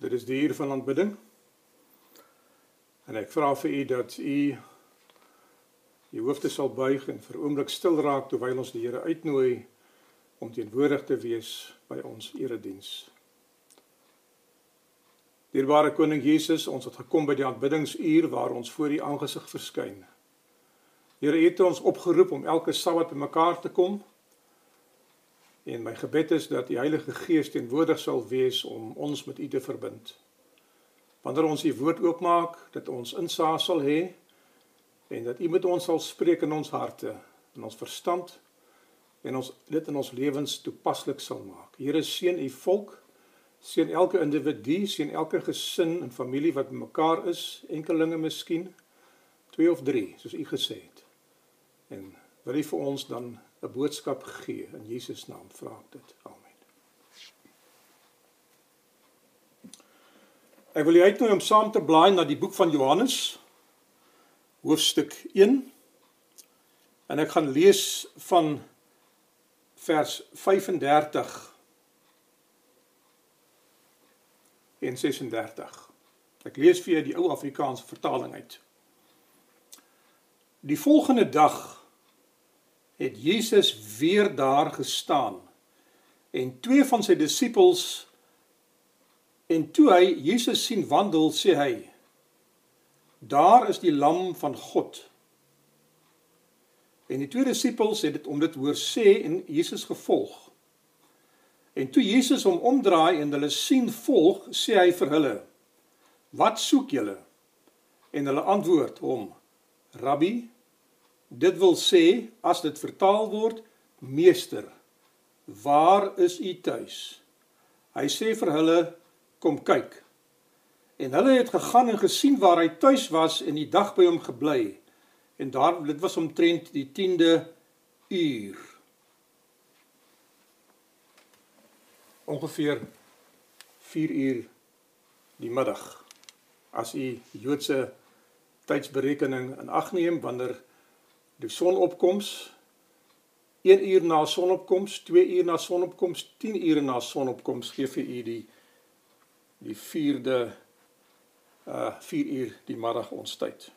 Dit is die uur van aanbidding. En ek vra vir u dat u u hoofde sal buig en vir oomblik stil raak terwyl ons die Here uitnooi om teenwoordig te wees by ons erediens. Dierbare koning Jesus, ons het gekom by die aanbiddingsuur waar ons voor u aangesig verskyn. Here, u het ons opgeroep om elke Sabbat bymekaar te kom. En my gebed is dat die Heilige Gees teenwoordig sal wees om ons met U te verbind. Wanneer ons U woord oopmaak, dat ons insaag sal hê en dat U met ons sal spreek in ons harte, in ons verstand en ons dit in ons lewens toepaslik sal maak. Here seën U volk, seën elke individu, seën elke gesin en familie wat bymekaar is, enkelinge miskien, twee of drie, soos U gesê het. En wil U vir ons dan 'n boodskap gee in Jesus naam vra ek dit. Amen. Ek wil julle uitnooi om saam te blaai na die boek van Johannes hoofstuk 1 en ek gaan lees van vers 35 en 36. Ek lees vir julle die ou Afrikaanse vertaling uit. Die volgende dag het Jesus weer daar gestaan. En twee van sy disippels en toe hy Jesus sien wandel sê hy daar is die lam van God. En die twee disippels het dit om dit hoor sê en Jesus gevolg. En toe Jesus hom omdraai en hulle sien volg sê hy vir hulle wat soek julle? En hulle antwoord hom rabbi Dit wil sê as dit vertaal word meester, waar is u tuis? Hy sê vir hulle kom kyk. En hulle het gegaan en gesien waar hy tuis was en die dag by hom gebly. En daar dit was omtrent die 10de uur. Ongeveer 4 uur die middag. As u Joodse tydsberekening in ag neem wanneer die sonopkoms 1 uur na sonopkoms, 2 uur na sonopkoms, 10 ure na sonopkoms gee vir u die die 4de uh 4 uur die middag ons tyd.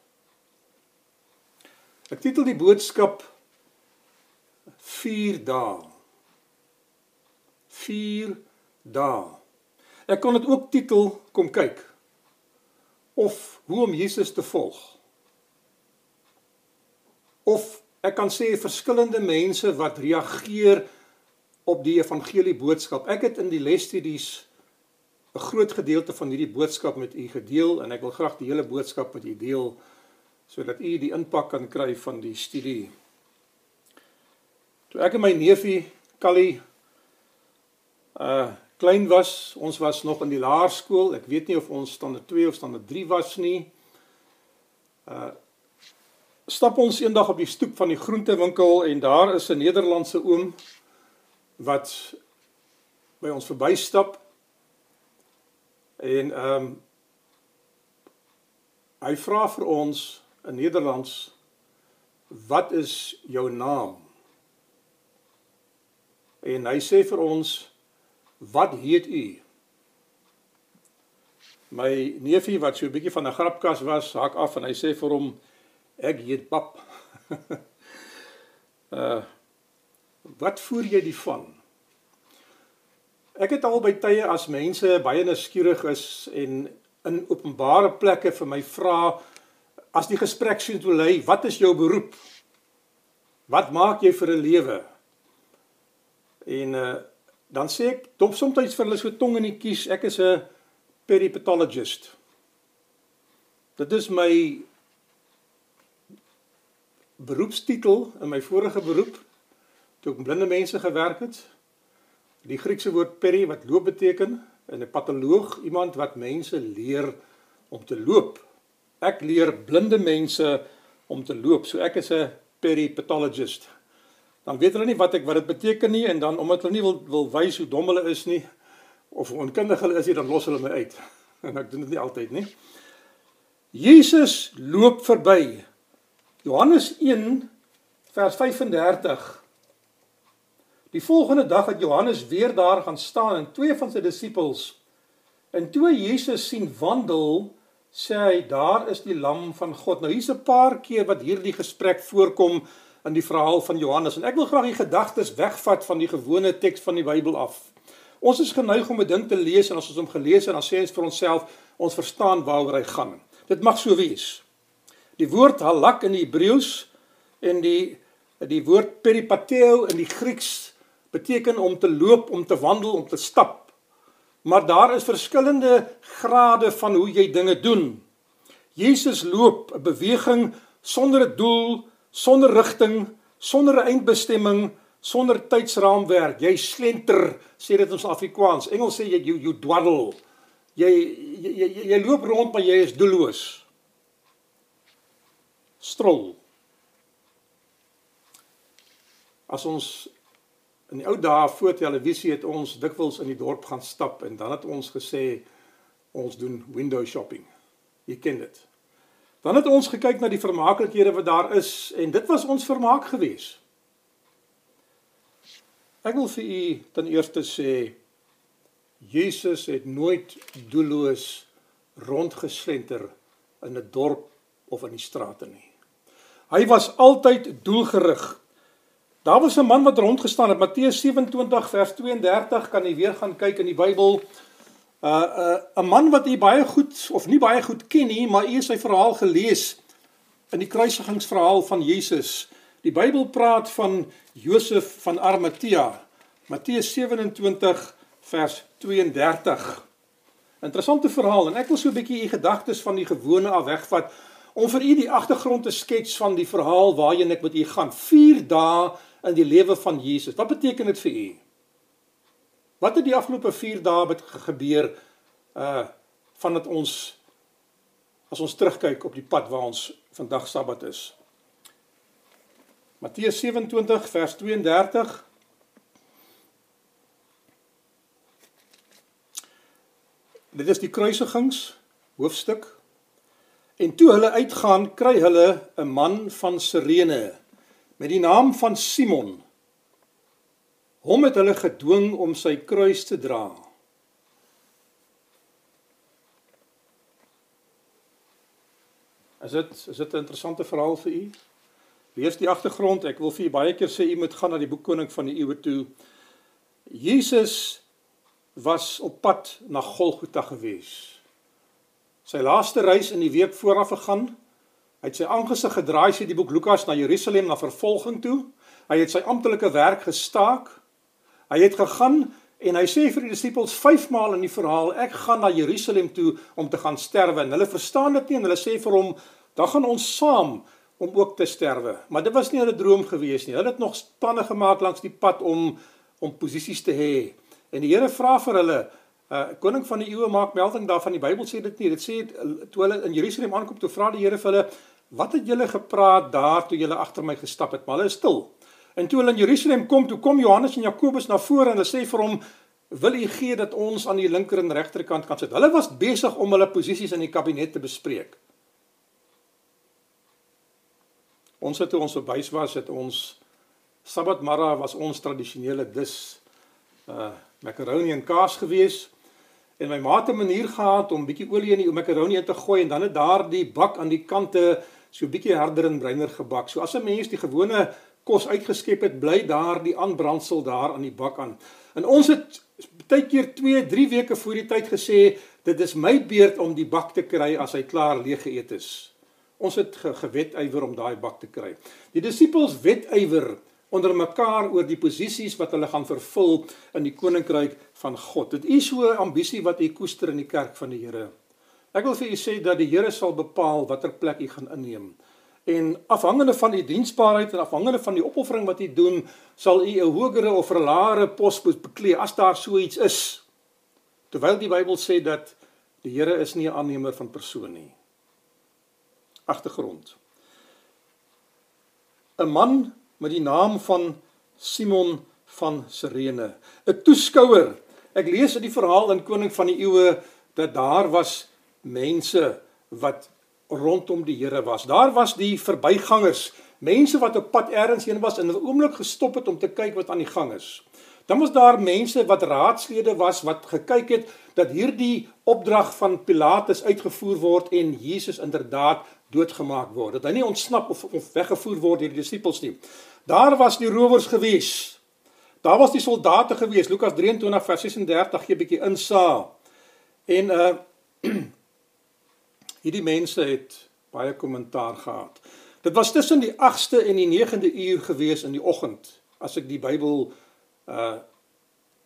Ek titel die boodskap 4 dae. 4 dae. Ek kon dit ook titel kom kyk of hoe om Jesus te volg of ek kan sê verskillende mense wat reageer op die evangelie boodskap. Ek het in die lesstudies 'n groot gedeelte van hierdie boodskap met u gedeel en ek wil graag die hele boodskap met u deel sodat u die impak kan kry van die studie. Toe ek en my neefie Callie uh klein was, ons was nog in die laerskool. Ek weet nie of ons standaard 2 of standaard 3 was nie. Uh stap ons eendag op die stoep van die groentewinkel en daar is 'n Nederlandse oom wat by ons verbystap. En ehm um, hy vra vir ons in Nederlands wat is jou naam? En hy sê vir ons wat heet u? My neefie wat so 'n bietjie van 'n grapkas was, hak af en hy sê vir hom Ek heet pap. uh wat voer jy die van? Ek het al by tye as mense baie nuuskierig is en in openbare plekke vir my vra as die gesprek sien toe lê, wat is jou beroep? Wat maak jy vir 'n lewe? En uh dan sê ek dop soms vir hulle so tong in die kies, ek is 'n peripatologist. Dit is my beroepstitel in my vorige beroep toe ek blinde mense gewerk het. Die Griekse woord peri wat loop beteken en 'n patoloog iemand wat mense leer om te loop. Ek leer blinde mense om te loop. So ek is 'n peripatologist. Dan weet hulle nie wat ek wat dit beteken nie en dan omdat hulle nie wil wil wys hoe dom hulle is nie of hoe onkundig hulle is, dan los hulle my uit. En ek doen dit nie altyd nie. Jesus loop verby Johannes 1 vers 35 Die volgende dag het Johannes weer daar gaan staan en twee van sy disippels En toe Jesus sien wandel, sê hy daar is die lam van God. Nou hier's 'n paar keer wat hierdie gesprek voorkom in die verhaal van Johannes en ek wil graag die gedagtes wegvat van die gewone teks van die Bybel af. Ons is geneig om 'n ding te lees en as ons hom gelees het, dan sê ons vir onsself, ons verstaan waaroor hy gaan. Dit mag so wees. Die woord halak in die Hebreëus en die die woord peripateo in die Grieks beteken om te loop, om te wandel, om te stap. Maar daar is verskillende grade van hoe jy dinge doen. Jesus loop 'n beweging sonder 'n doel, sonder rigting, sonder 'n eindbestemming, sonder tydsraamwerk. Jy slenter, sê dit ons Afrikaans. Engels sê jy you, you dwaddle. Jy jy, jy jy loop rond maar jy is doelloos. Strol. As ons In die ou dae voor televisie het ons dikwels in die dorp gaan stap en dan het ons gesê ons doen window shopping. Jy ken dit. Dan het ons gekyk na die vermaaklikhede wat daar is en dit was ons vermaak gewees. Ek wil vir u ten eerste sê Jesus het nooit doelloos rondgeslenter in 'n dorp of in die strate nie. Hy was altyd doelgerig Daar was 'n man wat rondgestaan het, Matteus 27 vers 32, kan jy weer gaan kyk in die Bybel. Uh 'n uh, 'n man wat jy baie goed of nie baie goed ken nie, maar jy het sy verhaal gelees in die kruisigingsverhaal van Jesus. Die Bybel praat van Josef van Arimatea. Matteus 27 vers 32. Interessante verhaal en ek wil so 'n bietjie u gedagtes van die gewone af wegvat om vir u die agtergrond te skets van die verhaal waarheen ek met u gaan. 4 dae in die lewe van Jesus. Wat beteken dit vir u? Wat het die afgelope 4 dae met gebeur uh vandat ons as ons terugkyk op die pad waar ons vandag Sabbat is? Matteus 27 vers 32 Dit is die kruisigings hoofstuk. En toe hulle uitgaan, kry hulle 'n man van Sirene met die naam van Simon. Hom het hulle gedwing om sy kruis te dra. Is dit is dit 'n interessante verhaal vir u? Lees die agtergrond. Ek wil vir u baie keer sê u moet gaan na die boek Koning van die Eeue toe. Jesus was op pad na Golgotha gewees. Sy laaste reis in die week vooraf gegaan Hy het sy aangesig gedraai sê die boek Lukas na Jerusalem na vervolging toe. Hy het sy amptelike werk gestaak. Hy het gegaan en hy sê vir die disippels 5 maal in die verhaal ek gaan na Jerusalem toe om te gaan sterwe en hulle verstaan dit nie en hulle sê vir hom dan gaan ons saam om ook te sterwe. Maar dit was nie 'n droom gewees nie. Hulle het nog planne gemaak langs die pad om om posisies te hê. En die Here vra vir hulle Uh koning van die eeue maak melding daarvan die Bybel sê dit nie. Dit sê toe hulle in Jerusalem aankom toe vra die Here vir hulle Wat het julle gepraat daar toe julle agter my gestap het? Maar hulle is stil. En toe hulle in Jerusalem kom, toe kom Johannes en Jakobus na vore en hulle sê vir hom: "Wil u gee dat ons aan die linker en regterkant kan sit?" Hulle was besig om hulle posisies in die kabinet te bespreek. Ons het toe ons verwys was, het ons Sabbatmara was ons tradisionele dis uh macaroni en kaas gewees. En my ma het 'n manier gehad om bietjie olie in die macaroni in te gooi en dan het daardie bak aan die kante so bietjie harder en bruiner gebak. So as 'n mens die gewone kos uitgeskep het, bly daar die aanbrandsel daar aan die bak aan. En ons het baie keer 2, 3 weke voor die tyd gesê dit is my beurt om die bak te kry as hy klaar leeg geëet is. Ons het ge gewetywer om daai bak te kry. Die disippels wetywer onder mekaar oor die posisies wat hulle gaan vervul in die koninkryk van God. Dit is so 'n ambisie wat u koester in die kerk van die Here. Ek wil vir u sê dat die Here sal bepaal watter plek u gaan inneem. En afhangende van die diensbaarheid en afhangende van die opoffering wat u doen, sal u 'n hogere of 'n laere pos beklee as daar so iets is. Terwyl die Bybel sê dat die Here is nie 'n aannemer van persoon nie. Agtergrond. 'n Man met die naam van Simon van Sirene, 'n toeskouer. Ek lees uit die verhaal in Koning van die Eeue dat daar was mense wat rondom die Here was. Daar was die verbygangers, mense wat op pad ergens heen was en 'n oomblik gestop het om te kyk wat aan die gang is. Dan was daar mense wat raadslede was wat gekyk het dat hierdie opdrag van Pilatus uitgevoer word en Jesus inderdaad doodgemaak word. Dat hy nie ontsnap of, of weggevoer word deur die disippels nie. Daar was die rowers gewees. Daar was die soldate gewees. Lukas 23 vers 36 gee 'n bietjie insaag. En uh hierdie mense het baie kommentaar gehad. Dit was tussen die 8ste en die 9de uur gewees in die oggend as ek die Bybel uh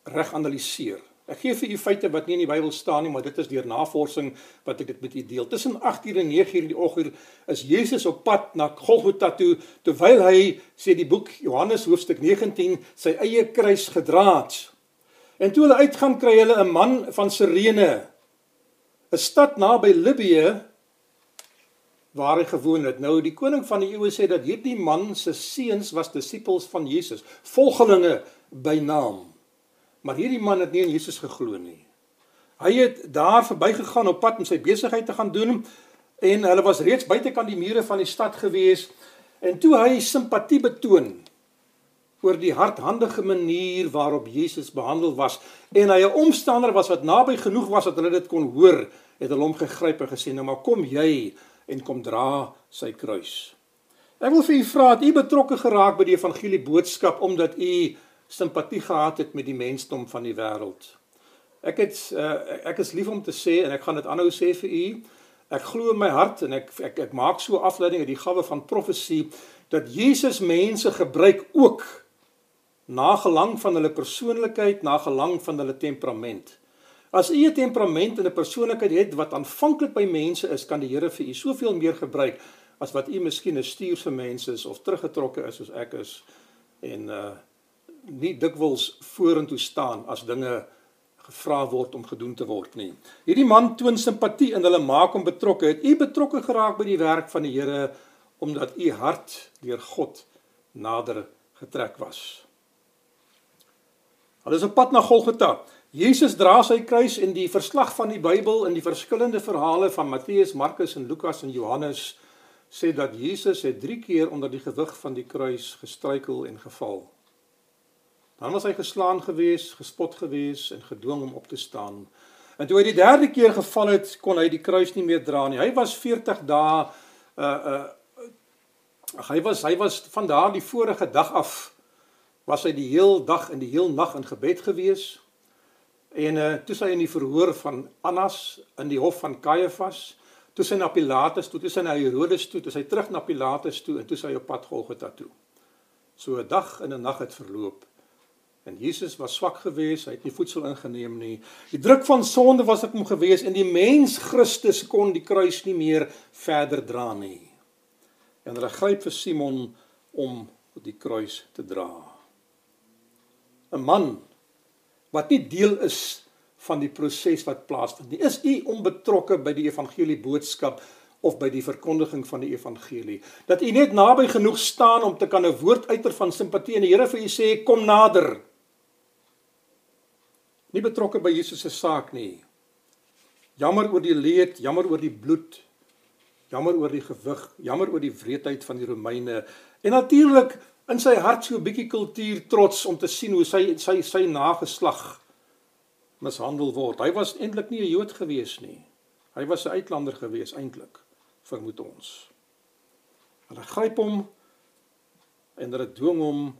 reg analiseer. Ek gee vir u feite wat nie in die Bybel staan nie, maar dit is deur navorsing wat ek dit met u deel. Tussen 8uur en 9uur in die oggend is Jesus op pad na Golgotha toe terwyl hy sê die boek Johannes hoofstuk 19 sy eie kruis gedra het. En toe hulle uitgaan kry hulle 'n man van Sirene, 'n stad naby Libië waar hy gewoon het. Nou die koning van die eeue sê dat hierdie man se seuns was disippels van Jesus, volgelinge by naam. Maar hierdie man het nie in Jesus geglo nie. Hy het daar verbygegaan op pad om sy besigheid te gaan doen en hulle was reeds buitekant die mure van die stad gewees en toe hy simpatie betoon oor die hardhandige manier waarop Jesus behandel was en hy 'n omstander was wat naby genoeg was dat hulle dit kon hoor, het hulle hom gegryp en gesê nou maar kom jy en kom dra sy kruis. Ek wil vir u vra, het u betrokke geraak by die evangelie boodskap omdat u simpatie gehad het met die mensdom van die wêreld. Ek het uh, ek is lief om te sê en ek gaan dit aanhou sê vir u. Ek glo in my hart en ek ek ek maak so afleiding uit die gawe van profesie dat Jesus mense gebruik ook na gelang van hulle persoonlikheid, na gelang van hulle temperament. As u 'n temperament en 'n persoonlikheid het wat aanvanklik by mense is, kan die Here vir u soveel meer gebruik as wat u miskien 'n stuurse mens is of teruggetrokke is soos ek is en uh nie dikwels vorentoe staan as dinge gevra word om gedoen te word nie. Hierdie man toon simpatie en hulle maak hom betrokke. Het u betrokke geraak by die werk van die Here omdat u hart deur God nader getrek was? Hulle is op pad na Golgotha. Jesus dra sy kruis en die verslag van die Bybel in die verskillende verhale van Matteus, Markus en Lukas en Johannes sê dat Jesus het 3 keer onder die gewig van die kruis gestruikel en geval. Dan was hy geslaan gewees, gespot gewees en gedwing om op te staan. En toe hy die derde keer geval het, kon hy die kruis nie meer dra nie. Hy was 40 dae uh uh hy was hy was van daardie vorige dag af was hy die heel dag en die heel nag in gebed gewees. En uh toe sy in die verhoor van Annas in die hof van Kajafas, toe sy na Pilatus toe, toe sy na Herodes toe, toe sy terug na Pilatus toe en toe sy op pad Golgotha toe. So 'n dag en 'n nag het verloop. En Jesus was swak geweest, hy het nie voedsel ingeneem nie. Die druk van sonde was op hom geweest en die mens Christus kon die kruis nie meer verder dra nie. En hulle gryp vir Simon om die kruis te dra. 'n Man wat nie deel is van die proses wat plaasvind nie. Is u onbetrokke by die evangelie boodskap of by die verkondiging van die evangelie? Dat u net naby genoeg staan om te kan 'n woord uiter van simpatie en die Here vir u sê kom nader nie betrokke by Jesus se saak nie. Jammer oor die leed, jammer oor die bloed, jammer oor die gewig, jammer oor die wreedheid van die Romeine en natuurlik in sy hart so 'n bietjie kultuur trots om te sien hoe sy sy sy nageslag mishandel word. Hy was eintlik nie 'n Jood gewees nie. Hy was 'n uitlander gewees eintlik, vermoed ons. Hulle gryp hom en hulle dwing hom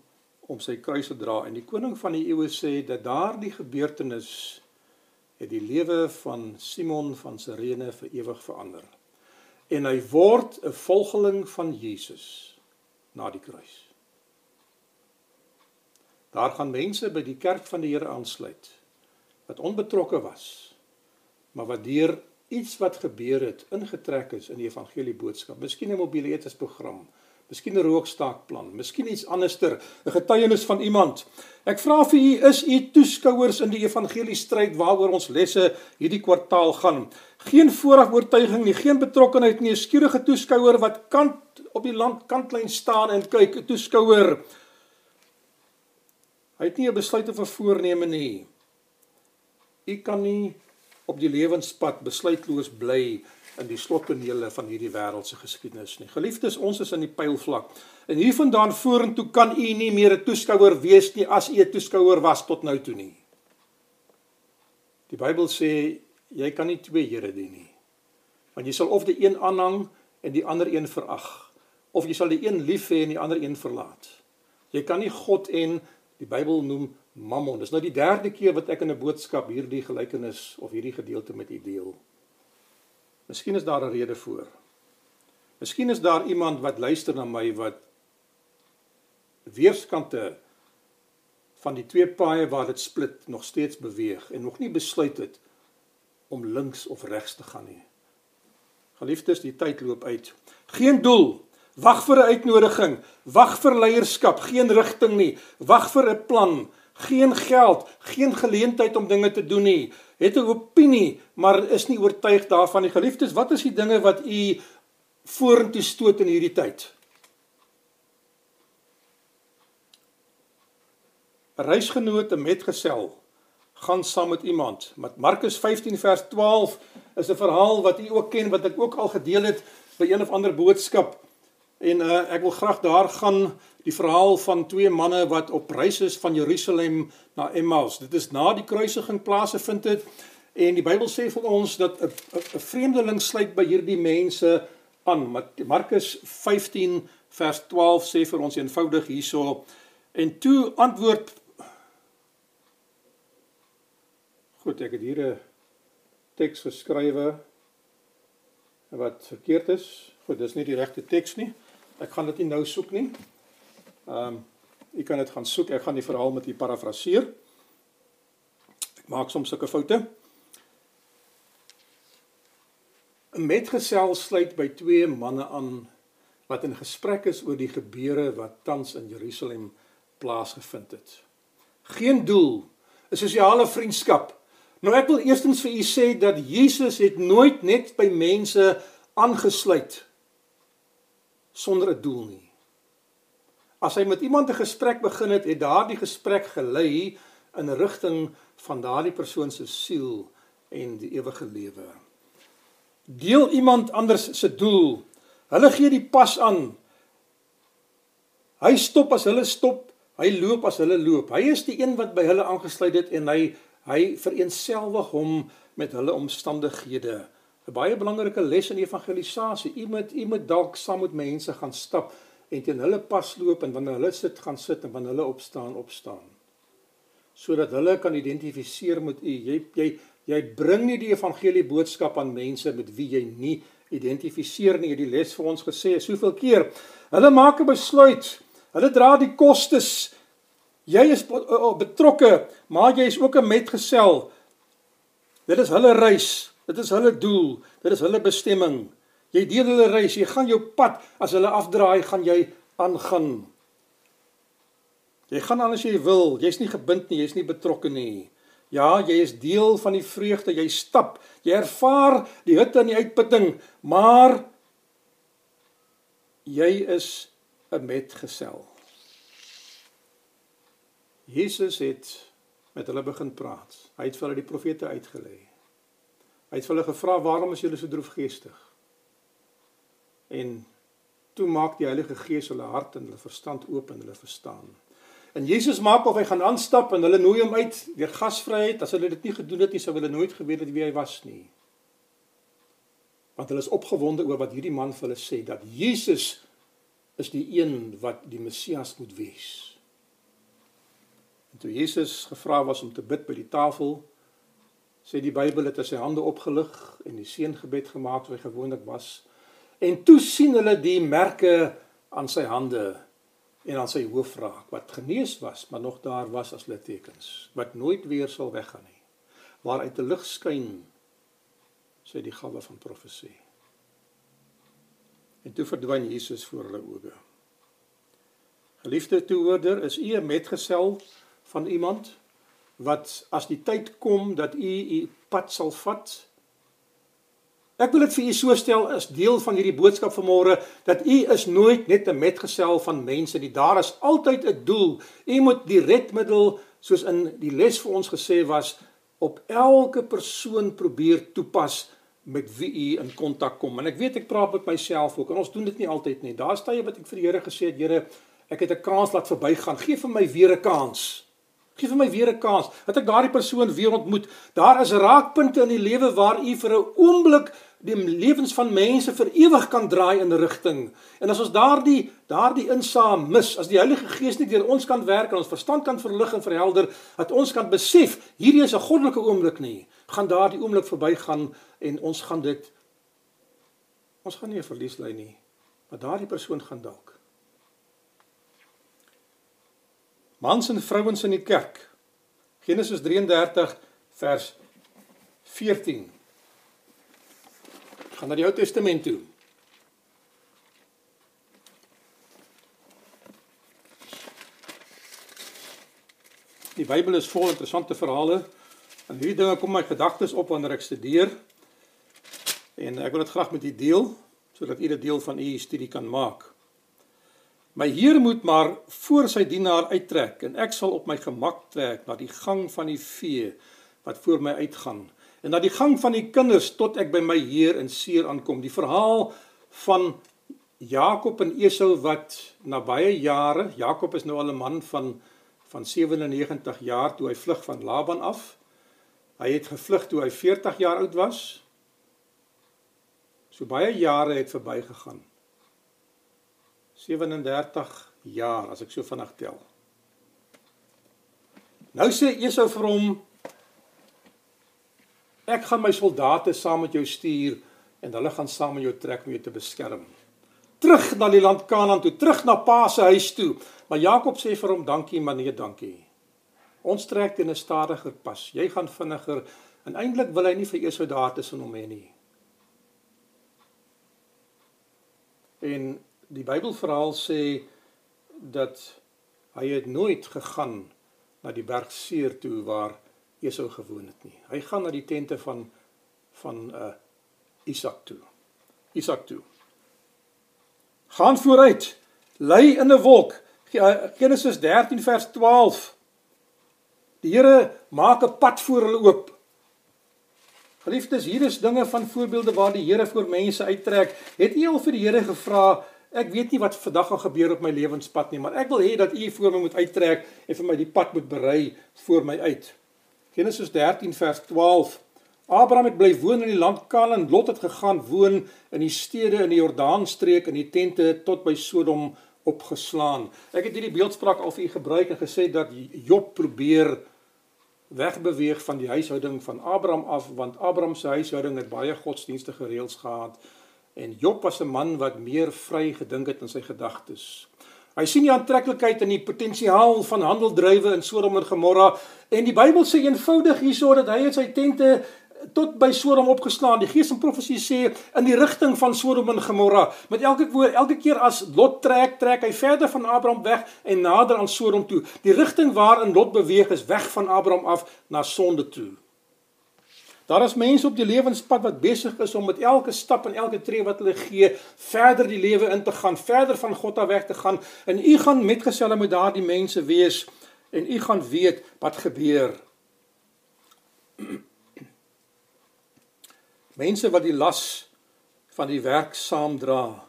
om sy kruis te dra en die koning van die eeue sê dat daardie gebeurtenis het die lewe van Simon van Sirene vir ewig verander. En hy word 'n volgeling van Jesus na die kruis. Daar gaan mense by die kerk van die Here aansluit wat onbetrokke was, maar wat deur iets wat gebeur het ingetrek is in die evangelie boodskap. Miskien 'n mobiele eetesprogram, Miskien 'n rookstaakplan, miskien iets anderster, 'n getuienis van iemand. Ek vra vir u, is u toeskouers in die evangelie stryd waaroor ons lesse hierdie kwartaal gaan? Geen vooraf oortuiging nie, geen betrokkenheid nie, 'n skierige toeskouer wat kant op die land kantlyn staan en kyk, 'n toeskouer. Hy het nie 'n besluit of 'n voorneme nie. U kan nie op die lewenspad besluitloos bly in die slottonele van hierdie wêreldse geskiedenis nie. Geliefdes, ons is in die pylvlak. En hiervandaan vorentoe kan u nie meer 'n toeskouer wees nie as u 'n toeskouer was tot nou toe nie. Die Bybel sê jy kan nie twee here dien nie. Want jy sal of die een aanhang en die ander een verag, of jy sal die een lief hê en die ander een verlaat. Jy kan nie God en die Bybel noem Mammon. Dis nou die derde keer wat ek in 'n boodskap hierdie gelykenis of hierdie gedeelte met u deel. Miskien is daar 'n rede voor. Miskien is daar iemand wat luister na my wat weerskante van die twee paaie waar dit split nog steeds beweeg en nog nie besluit het om links of regs te gaan nie. Geliefdes, die tyd loop uit. Geen doel. Wag vir 'n uitnodiging. Wag vir leierskap, geen rigting nie. Wag vir 'n plan geen geld, geen geleentheid om dinge te doen nie. Het 'n opinie, maar is nie oortuig daarvan nie. Geliefdes, wat is die dinge wat u vorentoe stoot in hierdie tyd? Reisgenoot, 'n metgesel, gaan saam met iemand. Met Markus 15 vers 12 is 'n verhaal wat u ook ken wat ek ook al gedeel het by een of ander boodskap. En uh, ek wil graag daar gaan die verhaal van twee manne wat op reis is van Jerusalem na Emmaus. Dit is na die kruisiging plaasgevind het en die Bybel sê vir ons dat 'n vreemdeling sluit by hierdie mense aan. Markus 15 vers 12 sê vir ons eenvoudig hierso en toe antwoord Goed, ek het hier 'n teks geskrywe wat verkeerd is. Goed, dis nie die regte teks nie. Ek gaan dit nie nou soek nie. Ehm um, u kan dit gaan soek. Ek gaan die verhaal met u parafraseer. Ek maak soms sulke foute. 'n Metgesel sluit by twee manne aan wat in gesprek is oor die gebeure wat tans in Jerusalem plaasgevind het. Geen doel, 'n sosiale vriendskap. Nou ek wil eerstens vir u sê dat Jesus het nooit net by mense aangesluit sonder 'n doel nie. As hy met iemand 'n gesprek begin het, het daardie gesprek gelei in rigting van daardie persoon se siel en die ewige lewe. Deel iemand anders se doel. Hulle gee die pas aan. Hy stop as hulle stop, hy loop as hulle loop. Hy is die een wat by hulle aangesluit het en hy hy vereenselwig hom met hulle omstandighede. 'n Baie belangrike les in evangelisasie. Iemand iemand dalk saam met mense gaan stap en teen hulle pas loop en wanneer hulle sit gaan sit en wanneer hulle opstaan opstaan. Sodat hulle kan identifiseer met u. Jy jy jy bring nie die evangelie boodskap aan mense met wie jy nie identifiseer nie. Die les vir ons gesê soveel keer hulle maak 'n besluit. Hulle dra die kostes. Jy is betrokke maar jy is ook 'n metgesel. Dit is hulle reis dit is hulle doel dit is hulle bestemming Jy deel hulle reis, jy gaan jou pad. As hulle afdraai, gaan jy aangaan. Jy gaan aan as jy wil. Jy's nie gebind nie, jy's nie betrokke nie. Ja, jy is deel van die vreugde. Jy stap. Jy ervaar die hitte en die uitputting, maar jy is 'n metgesel. Jesus het met hulle begin praat. Hy het vir hulle die profete uitgelê. Hy het vir hulle gevra, "Waarom is julle so droefgeestig?" En toe maak die Heilige Gees hulle hart en hulle verstand oop en hulle verstaan. En Jesus maak of hy gaan aanstap en hulle nooi hom uit deur gasvryheid. As hulle dit nie gedoen het nie, sou hulle nooit geweet het wie hy was nie. Want hulle is opgewonde oor wat hierdie man vir hulle sê dat Jesus is die een wat die Messias moet wees. En toe Jesus gevra was om te bid by die tafel, sê die Bybel het hy sy hande opgelig en die seëngebed gemaak soos hy gewoonlik was. En toe sien hulle die merke aan sy hande en aan sy hoofraak wat genees was, maar nog daar was as littekens wat nooit weer sal weggaan nie. Waaruit 'n lig skyn sê die gawe van profesie. En toe verdwyn Jesus voor hulle oë. Geliefde toehoorder, is u 'n metgesel van iemand wat as die tyd kom dat u u pad sal vat Ek wil dit vir u so stel as deel van hierdie boodskap vanmôre dat u is nooit net 'n metgesel van mense nie. Daar is altyd 'n doel. U moet die redmiddel soos in die les vir ons gesê was op elke persoon probeer toepas met wie u in kontak kom. En ek weet ek praat met myself ook en ons doen dit nie altyd nie. Daar staan jy wat ek vir die Here gesê het, Here, ek het 'n kans laat verbygaan. Geef vir my weer 'n kans. Geef vir my weer 'n kans. Dat ek daardie persoon weer ontmoet. Daar is raakpunte in die lewe waar u vir 'n oomblik die lewens van mense vir ewig kan draai in 'n rigting. En as ons daardie daardie insaam mis, as die Heilige Gees nie deur ons kan werk en ons verstand kan verlig en verhelder, dat ons kan besef hierdie is 'n goddelike oomblik nie, gaan daardie oomblik verbygaan en ons gaan dit ons gaan nie 'n verlies ly nie, maar daardie persoon gaan dalk. Mans en vrouens in die kerk. Genesis 33 vers 14 gaan na die Ou Testament toe. Die Bybel is vol interessante verhale. En hierdie dinge kom my gedagtes op wanneer ek studeer. En ek wil dit graag met u deel sodat u dit deel van u studie kan maak. My Heer moet maar voor sy dienaar uittrek en ek sal op my gemak trek na die gang van die vee wat voor my uitgaan en na die gang van die kinders tot ek by my Heer in Seer aankom. Die verhaal van Jakob en Esau wat na baie jare, Jakob is nou al 'n man van van 97 jaar toe hy vlug van Laban af. Hy het gevlug toe hy 40 jaar oud was. So baie jare het verbygegaan. 37 jaar as ek so vinnig tel. Nou sê Esau vir hom Ek gaan my soldate saam met jou stuur en hulle gaan saam met jou trek om jou te beskerm. Terug na die land Kanaan toe, terug na Pa se huis toe. Maar Jakob sê vir hom dankie, maar nee dankie. Ons trek teen 'n stadiger pas. Jy gaan vinniger en eintlik wil hy nie vir Esau daar tussen hom hê nie. En die Bybelverhaal sê dat hy het nooit gegaan na die berg Seir toe waar Esau gewoon het nie. Hy gaan na die tente van van uh Isak toe. Isak toe. Gaan vooruit. Lei in 'n wolk. Uh, Genesis 13 vers 12. Die Here maak 'n pad voor hulle oop. Geliefdes, hier is dinge van voorbeelde waar die Here voor mense uittrek. Het u al vir die Here gevra Ek weet nie wat vandag gaan gebeur op my lewenspad nie, maar ek wil hê dat U voor my moet uittrek en vir my die pad moet berei voor my uit. Genesis 13 vers 12. Abraham het bly woon in die land Kanaan. Lot het gegaan woon in die stede in die Jordaanstreek in die tente tot by Sodom opgeslaan. Ek het hierdie beeldspraak al vir u gebruik en gesê dat Job probeer wegbeweeg van die huishouding van Abraham af want Abraham se huishouding het baie godsdienstige reëls gehad en Job was 'n man wat meer vry gedink het in sy gedagtes. Hy sien die aantreklikheid en die potensiaal van handeldrywe in Sodom en Gomorra en die Bybel sê eenvoudig hierso dat hy het sy tente tot by Sodom opgeslaan. Die Gees en profesie sê in die rigting van Sodom en Gomorra. Met elke woord, elke keer as Lot trek, trek hy verder van Abraham weg en nader aan Sodom toe. Die rigting waarin Lot beweeg is weg van Abraham af na sonde toe. Daar is mense op die lewenspad wat besig is om met elke stap en elke tree wat hulle gee, verder die lewe in te gaan, verder van God af weg te gaan. En u gaan metgeselle met daardie mense wees en u gaan weet wat gebeur. Mense wat die las van die werk saamdra,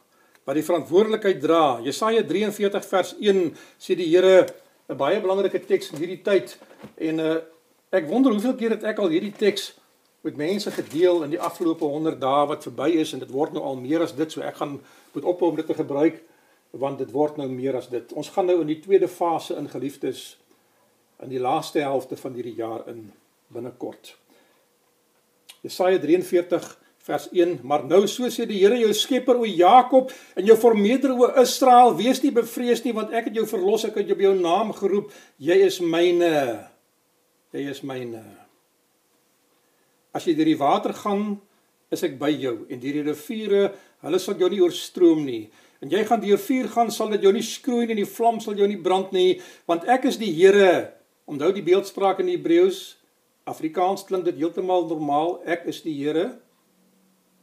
wat die verantwoordelikheid dra. Jesaja 43 vers 1 sê die Here 'n baie belangrike teks in hierdie tyd en uh, ek wonder hoeveel keer het ek al hierdie teks met mense gedeel in die afgelope 100 dae wat verby is en dit word nou al meer as dit so ek gaan moet ophou om dit te gebruik want dit word nou meer as dit. Ons gaan nou in die tweede fase in geliefdes in die laaste helfte van hierdie jaar in binnekort. Jesaja 43 vers 1 Maar nou so sê die Here jou Skepper o Jakob en jou Vormeerder o Israel wees nie bevrees nie want ek het jou verlos ek het jou by jou naam geroep jy is myne jy is myne As jy deur die water gaan, is ek by jou en deur die riviere, hulle sal jou nie oorstroom nie. En jy gaan deur vuur gaan, sal dit jou nie skroei nie en die vlam sal jou nie brand nie, want ek is die Here. Onthou die beeldspraak in Hebreëus. Afrikaans klink dit heeltemal normaal. Ek is die Here.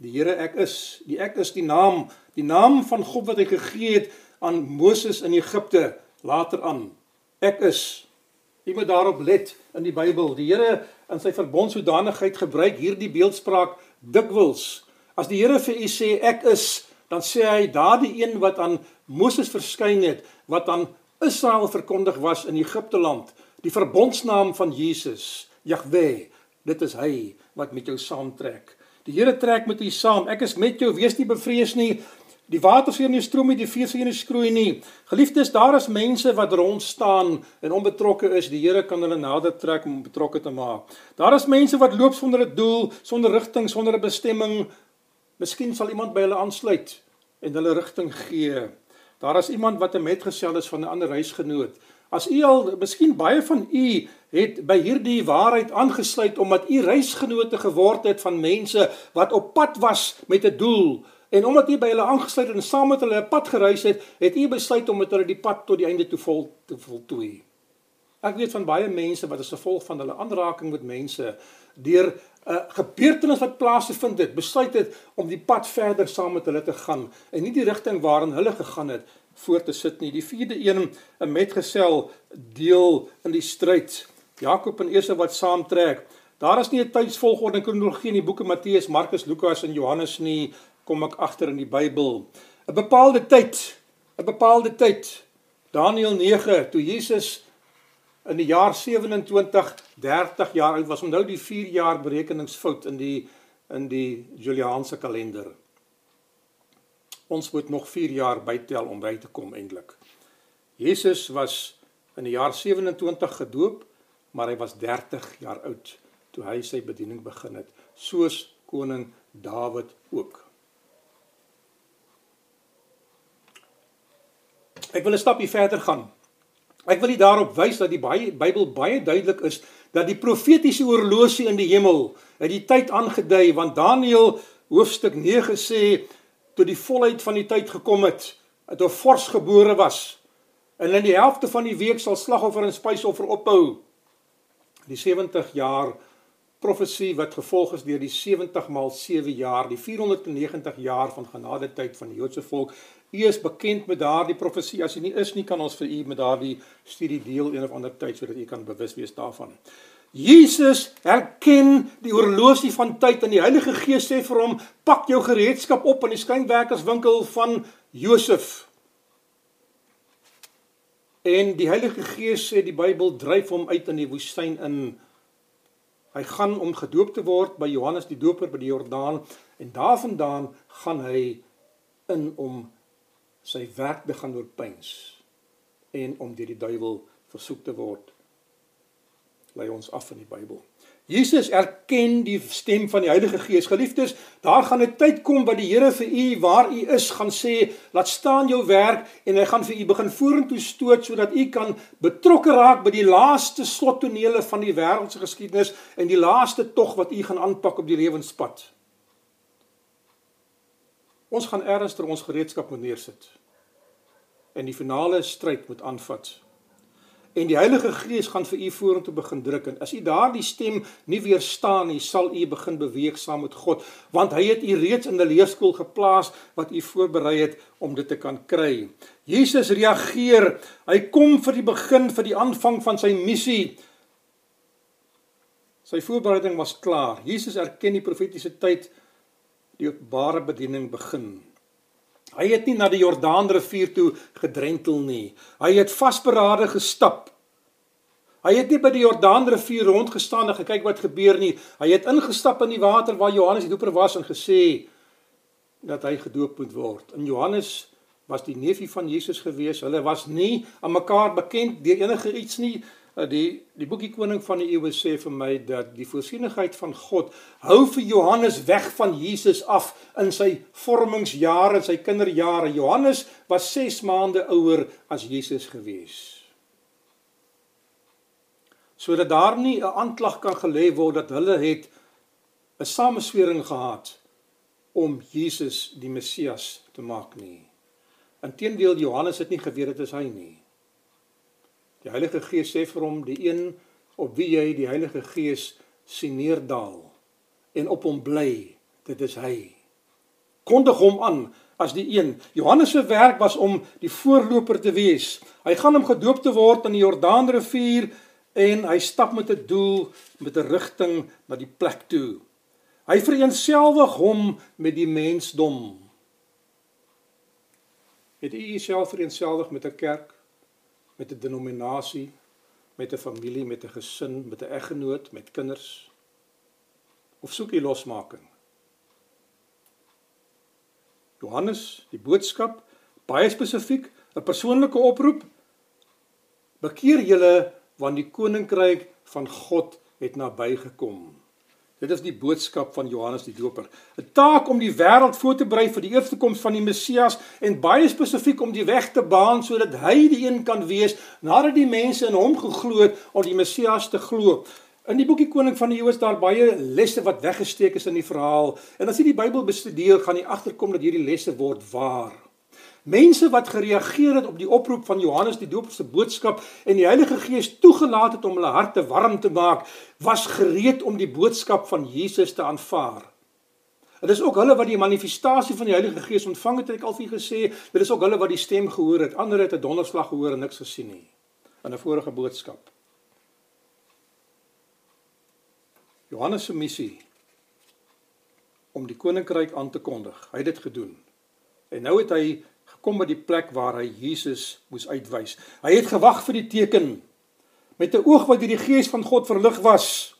Die Here ek is. Die ek is die naam, die naam van God wat hy gegee het aan Moses in Egipte later aan. Ek is. Jy moet daarop let in die Bybel. Die Here in sy verbondsodanigheid gebruik hierdie beeldspraak Dikwels as die Here vir u sê ek is, dan sê hy daardie een wat aan Moses verskyn het, wat aan Israel verkondig was in Egipte land, die verbondsnaam van Jesus, Jahwe, dit is hy wat met jou saamtrek. Die Here trek met u saam. Ek is met jou, wees nie bevrees nie. Die water sien nie stroom nie, die vee sien nie skroei nie. Geliefdes, daar is mense wat rond staan en onbetrokke is. Die Here kan hulle nader trek om betrokke te maak. Daar is mense wat loop sonder 'n doel, sonder rigting, sonder 'n bestemming. Miskien sal iemand by hulle aansluit en hulle rigting gee. Daar is iemand wat 'n metgesel is van 'n ander reisgenoot. As u al, miskien baie van u het by hierdie waarheid aangesluit omdat u reisgenote geword het van mense wat op pad was met 'n doel en omdat u by hulle aangesluit het en saam met hulle 'n pad gereis het, het u besluit om met hulle die pad tot die einde toe vol te voltooi. Ek weet van baie mense wat as gevolg van hulle aanraking met mense deur 'n uh, gebeurtenis wat plaasgevind het, besluit het om die pad verder saam met hulle te gaan en nie die rigting waarin hulle gegaan het voor te sit nie. Die vierde een, 'n metgesel deel in die stryd. Jakob en Esau wat saamtrek. Daar is nie 'n tydsvolgorde en kronologie in die boeke Matteus, Markus, Lukas en Johannes nie, kom ek agter in die Bybel. 'n Bepaalde tyd, 'n bepaalde tyd. Daniël 9, toe Jesus in die jaar 27 30 jaar oud was. Onthou die 4 jaar berekeningsfout in die in die Juliaanse kalender. Ons moet nog 4 jaar bytel om by te kom eintlik. Jesus was in die jaar 27 gedoop, maar hy was 30 jaar oud toe hy sy bediening begin het, soos koning Dawid ook. Ek wil 'n stapie verder gaan. Ek wil nie daarop wys dat die Bybel baie duidelik is dat die profetiese oorlosie in die hemel het die tyd aangedui want Daniël hoofstuk 9 sê toe die volheid van die tyd gekom het, het 'n vors gebore was. En in die helfte van die week sal slagoffer en spysoffer ophou. Die 70 jaar profesie wat gevolg is deur die 70 maal 7 jaar, die 490 jaar van genade tyd van die Joodse volk. U is bekend met daardie profesie. As u nie is nie, kan ons vir u met daardie studie deel een of ander tyd sodat u kan bewus wees daarvan. Jesus herken die horlosie van tyd en die Heilige Gees sê vir hom: "Pak jou gereedskap op in die skynwerkerswinkel van Josef." En die Heilige Gees sê die Bybel dryf hom uit in die woestyn in. Hy gaan om gedoop te word by Johannes die Doper by die Jordaan en daarvandaan gaan hy in om sy werk te gaan oorpyns en om deur die duiwel versoek te word lei ons af in die Bybel. Jesus erken die stem van die Heilige Gees. Geliefdes, daar gaan 'n tyd kom wat die Here vir u waar u is gaan sê, laat staan jou werk en hy gaan vir u begin vorentoe stoot sodat u kan betrokke raak by die laaste slottonele van die wêreldse geskiedenis en die laaste tog wat u gaan aanpak op die lewenspad. Ons gaan ernstig ons gereedskap moet neersit en die finale stryd moet aanvat en die Heilige Gees gaan vir u vorentoe begin druk en as u daardie stem nie weerstaan nie, sal u begin beweeg saam met God, want hy het u reeds in 'n leerskool geplaas wat u voorberei het om dit te kan kry. Jesus reageer. Hy kom vir die begin vir die aanvang van sy missie. Sy voorbereiding was klaar. Jesus erken die profetiese tyd die openbare bediening begin. Hy het nie na die Jordaanrivier toe gedrentel nie. Hy het vasberade gestap. Hy het nie by die Jordaanrivier rondgestaan en gekyk wat gebeur nie. Hy het ingestap in die water waar Johannes die Doper was en gesê dat hy gedoop moet word. En Johannes was die neefie van Jesus gewees. Hulle was nie aan mekaar bekend deur enige iets nie. Uh, die die boekie koning van die eeue sê vir my dat die voorsienigheid van God hou vir Johannes weg van Jesus af in sy vormingsjare, sy kinderjare. Johannes was 6 maande ouer as Jesus gewees. Sodat daar nie 'n aanklag kan gelê word dat hulle het 'n sameswering gehad om Jesus die Messias te maak nie. Inteendeel Johannes het nie geweet dit is hy nie. Die Heilige Gees sê vir hom die een op wie jy die Heilige Gees sien neerdal en op hom bly, dit is hy. Kondig hom aan as die een. Johannes se werk was om die voorloper te wees. Hy gaan om gedoop te word in die Jordaanrivier en hy stap met 'n doel, met 'n rigting na die plek toe Hy vereenselwig hom met die mensdom. Het u jouself vereenselwig met 'n kerk, met 'n denominasie, met 'n familie, met 'n gesin, met 'n eggenoot, met kinders? Of soek jy losmaking? Johannes, die boodskap, baie spesifiek, 'n persoonlike oproep. Bekeer julle want die koninkryk van God het nabygekom. Dit is die boodskap van Johannes die Doper. 'n Taak om die wêreld voor te berei vir die eerste koms van die Messias en baie spesifiek om die weg te baan sodat hy die een kan wees nadat die mense in hom geglo het om die Messias te glo. In die boekie Koning van die Eeue is daar baie lesse wat weggesteek is in die verhaal. En as jy die Bybel bestudeer, gaan jy agterkom dat hierdie lesse word waar. Mense wat gereageer het op die oproep van Johannes die Doper se boodskap en die Heilige Gees toegelaat het om hulle harte warm te maak, was gereed om die boodskap van Jesus te aanvaar. Dit is ook hulle wat die manifestasie van die Heilige Gees ontvang het, het ek al vir gesê, dit is ook hulle wat die stem gehoor het. Ander het 'n donderslag gehoor en niks gesien nie. In 'n vorige boodskap. Johannes se missie om die koninkryk aan te kondig. Hy het dit gedoen. En nou het hy kom by die plek waar hy Jesus moes uitwys. Hy het gewag vir die teken met 'n oog wat deur die gees van God verlig was.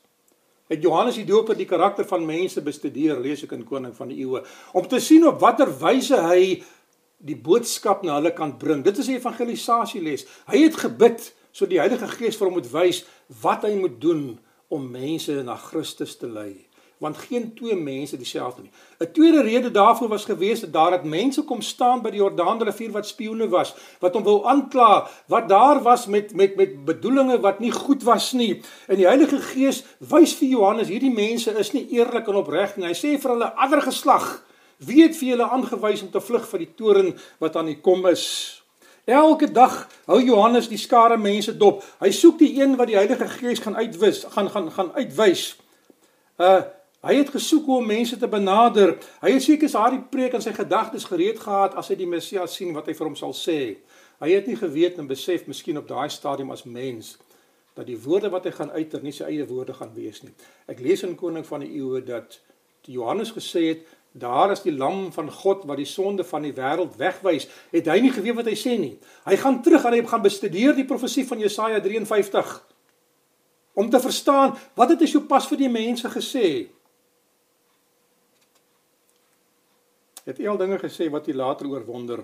Het Johannes die Doper die karakter van mense bestudeer, lees ek in Koning van die Eeue, om te sien op watter wyse hy die boodskap na hulle kan bring. Dit is 'n evangelisasieles. Hy het gebid sodat die Heilige Gees vir hom moet wys wat hy moet doen om mense na Christus te lei want geen twee mense dieselfde nie. 'n Tweede rede daarvoor was gewees dat daar het mense kom staan by die Jordaanrivier wat spioene was, wat hom wou aankla, wat daar was met met met bedoelings wat nie goed was nie. En die Heilige Gees wys vir Johannes hierdie mense is nie eerlik en opreg nie. Hy sê vir hulle ander geslag, wie het vir julle aangewys om te vlug vir die toren wat aan die kom is? Elke dag hou Johannes die skare mense dop. Hy soek die een wat die Heilige Gees gaan uitwis, gaan gaan gaan uitwys. Uh Hy het gesoek hoe om mense te benader. Hy het seker sy hart preek en sy gedagtes gereed gehad as hy die Messias sien wat hy vir hom sal sê. Hy het nie geweet en besef miskien op daai stadium as mens dat die woorde wat hy gaan uiter nie sy eie woorde gaan wees nie. Ek lees in Koning van die Eeue dat Johannes gesê het Daar is die lam van God wat die sonde van die wêreld wegwys. Het hy nie geweet wat hy sê nie. Hy gaan terug en hy gaan bestudeer die profesie van Jesaja 53 om te verstaan wat het hy sopas vir die mense gesê. Het al dinge gesê wat hy later oorwonder.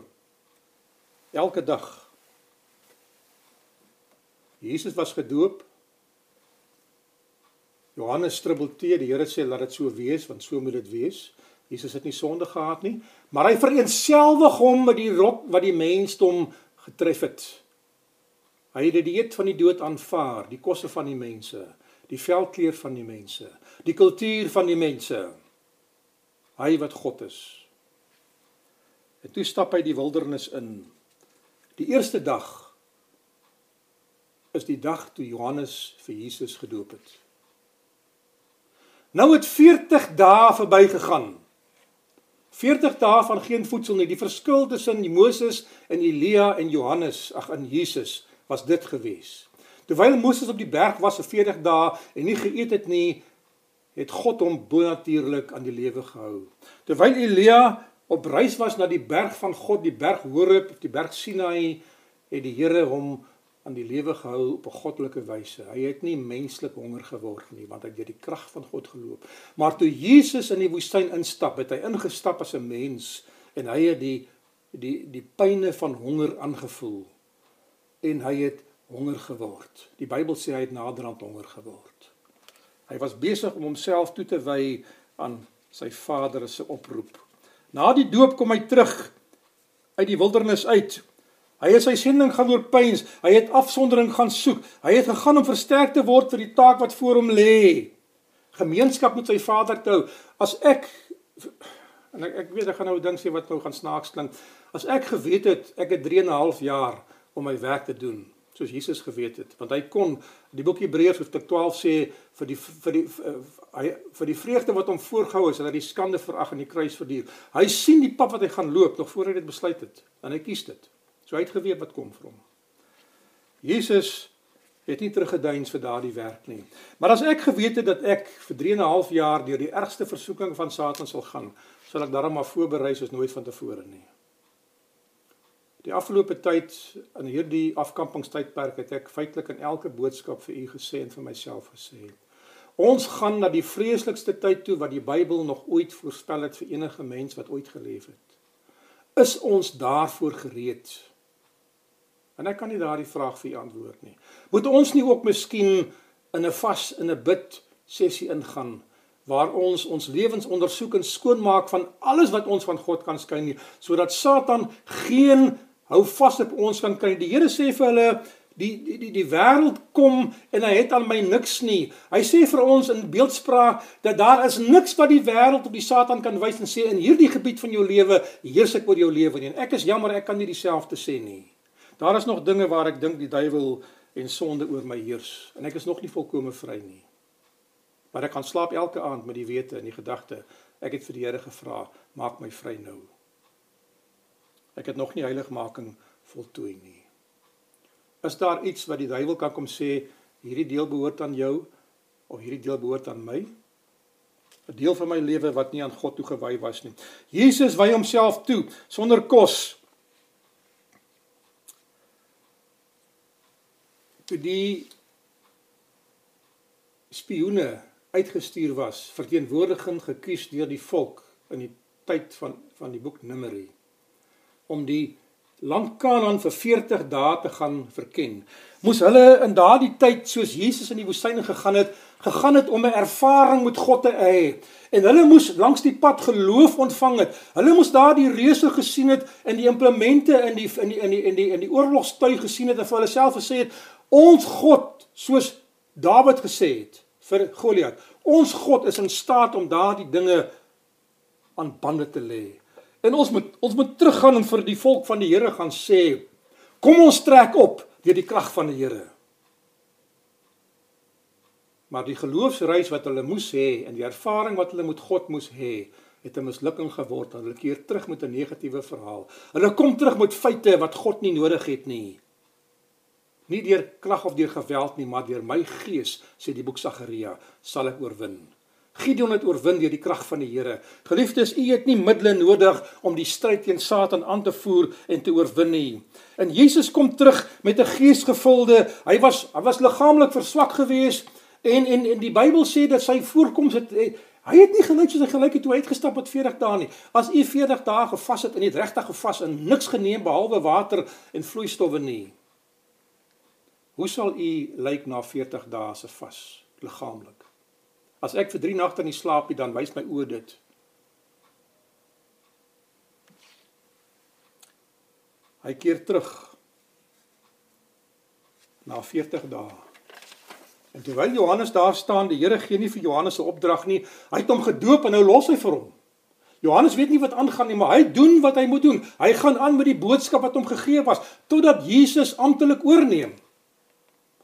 Elke dag. Jesus was gedoop. Johannes stribbeltee, die Here sê laat dit so wees want so moet dit wees. Jesus het nie sonde gehad nie, maar hy vereenselwig hom met die rot wat die mensdom getref het. Hy het die dieet van die dood aanvaar, die kosse van die mense, die velkleur van die mense, die kultuur van die mense. Hy wat God is. En toe stap hy die wildernis in. Die eerste dag is die dag toe Johannes vir Jesus gedoop het. Nou het 40 dae verbygegaan. 40 dae van geen voedsel nie. Die verskil tussen Moses en Elia en Johannes, ag in Jesus, was dit gewees. Terwyl Moses op die berg was vir 40 dae en nie geëet het nie, het God hom bonatuurlik aan die lewe gehou. Terwyl Elia op reis was na die berg van God, die berg Horeb of die berg Sinai, het die Here hom aan die lewe gehou op 'n goddelike wyse. Hy het nie menslik honger geword nie, want hy het deur die krag van God geloop. Maar toe Jesus in die woestyn instap, het hy ingestap as 'n mens en hy het die die die pyne van honger aangevoel en hy het honger geword. Die Bybel sê hy het naderhand honger geword. Hy was besig om homself toe te wy aan sy Vader se oproep Na die doop kom hy terug uit die wildernis uit. Hy het sy sending gaan oorpyns. Hy het afsondering gaan soek. Hy het gegaan om versterk te word vir die taak wat voor hom lê. Gemeenskap met sy Vader te hou. As ek en ek, ek weet ek gaan nou 'n ding sê wat nou gaan snaaks klink. As ek geweet het ek het 3 en 'n half jaar om my werk te doen, soos Jesus geweet het want hy kon die boek Hebreërs hoofstuk 12 sê vir die vir die hy vir die vreugde wat hom voorgehou is en dat die skande verag en die kruis verduur hy sien die pad wat hy gaan loop nog voor hy dit besluit het en hy kies dit so hy het geweet wat kom vir hom Jesus het nie teruggeduins vir daardie werk nie. Maar as ek geweet het dat ek vir 3 en 'n half jaar deur die ergste versoeking van Satan sal gaan, sal ek daarom maar voorberei soos nooit van tevore nie. Die afgelope tyd in hierdie afkampingstydperk het ek feitelik in elke boodskap vir u gesê en vir myself gesê. Ons gaan na die vreeslikste tyd toe wat die Bybel nog ooit voorspel het vir enige mens wat ooit geleef het. Is ons daarvoor gereed? En ek kan nie daardie vraag vir u antwoord nie. Moet ons nie ook miskien in 'n vas in 'n bid sessie ingaan waar ons ons lewens ondersoek en skoonmaak van alles wat ons van God kan skei nie sodat Satan geen hou vas op ons kan kry. Die Here sê vir hulle die die die, die wêreld kom en hy het aan my niks nie. Hy sê vir ons in beeldspraak dat daar is niks wat die wêreld op die Satan kan wys en sê in hierdie gebied van jou lewe heers ek oor jou lewe nie. En ek is jammer ek kan nie dieselfde sê nie. Daar is nog dinge waar ek dink die duiwel en sonde oor my heers en ek is nog nie volkome vry nie. Maar ek kan slaap elke aand met die wete en die gedagte ek het vir die Here gevra, maak my vry nou. Ek het nog nie heiligmaking voltooi nie. Is daar iets wat die duiwel kan kom sê hierdie deel behoort aan jou of hierdie deel behoort aan my? 'n Deel van my lewe wat nie aan God toegewy was nie. Jesus wy homself toe sonder kos. Toe die spioene uitgestuur was, verteenwoordiging gekies deur die volk in die tyd van van die boek Numeri om die land Kanaan vir 40 dae te gaan verken. Moes hulle in daardie tyd soos Jesus in die woestyn gegaan het, gegaan het om 'n ervaring met God te hê. En hulle moes langs die pad geloof ontvang het. Hulle moes daardie reuse gesien het in die implemente in die in die in die in die in die oorlogstuig gesien het en vir hulle self gesê het: "Ons God, soos Dawid gesê het vir Goliat, ons God is in staat om daardie dinge aan bande te lê." En ons moet ons moet teruggaan en vir die volk van die Here gaan sê: Kom ons trek op deur die krag van die Here. Maar die geloofsreis wat hulle moes hê en die ervaring wat hulle met God moes hê, het 'n mislukking geword. Hulle keer terug met 'n negatiewe verhaal. Hulle kom terug met feite wat God nie nodig het nie. Nie deur krag of deur geweld nie, maar deur my gees, sê die boek Sagaria, sal ek oorwin. Gideon het oorwin deur die krag van die Here. Geliefdes, u het nie middele nodig om die stryd teen Satan aan te voer en te oorwin nie. En Jesus kom terug met 'n geesgevulde, hy was hy was liggaamlik verswak geweest en en en die Bybel sê dat sy voorkoms het hy het nie gelyk soos hy gelyk het toe hy uitgestap het 40 dae nie. As u 40 dae gevas het en het regtig gevas en niks geneem behalwe water en vloeistowwe nie. Hoe sal u lyk na 40 dae se vas liggaamlik? As ek vir 3 nagte nie slaap nie, dan wys my oë dit. Hy keer terug na 40 dae. En terwyl Johannes daar staan, die Here gee nie vir Johannes 'n opdrag nie. Hy het hom gedoop en nou los hy vir hom. Johannes weet nie wat aangaan nie, maar hy doen wat hy moet doen. Hy gaan aan met die boodskap wat hom gegee was totdat Jesus amptelik oorneem.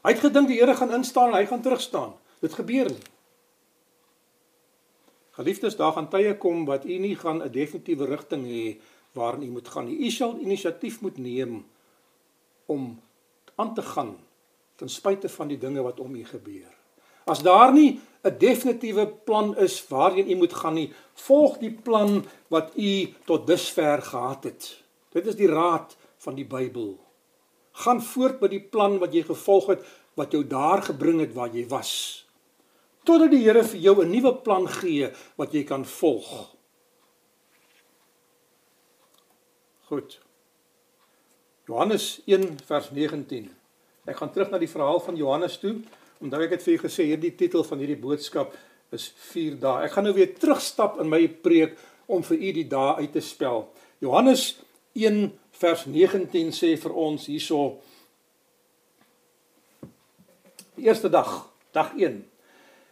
Hy het gedink die Here gaan instaan en hy gaan terug staan. Dit gebeur nie. Geliefdes, daar gaan tye kom wat u nie gaan 'n definitiewe rigting hê waarin u moet gaan nie. U sal inisiatief moet neem om aan te gaan ten spyte van die dinge wat om u gebeur. As daar nie 'n definitiewe plan is waarheen u moet gaan nie, volg die plan wat u tot dusver gehad het. Dit is die raad van die Bybel. Gaan voort met die plan wat jy gevolg het wat jou daar gebring het waar jy was totdat die Here vir jou 'n nuwe plan gee wat jy kan volg. Goed. Johannes 1 vers 19. Ek gaan terug na die verhaal van Johannes toe, omdat ek het vir julle gesê hierdie titel van hierdie boodskap is 4 dae. Ek gaan nou weer terugstap in my preek om vir u die dae uit te spel. Johannes 1 vers 19 sê vir ons hierso die eerste dag, dag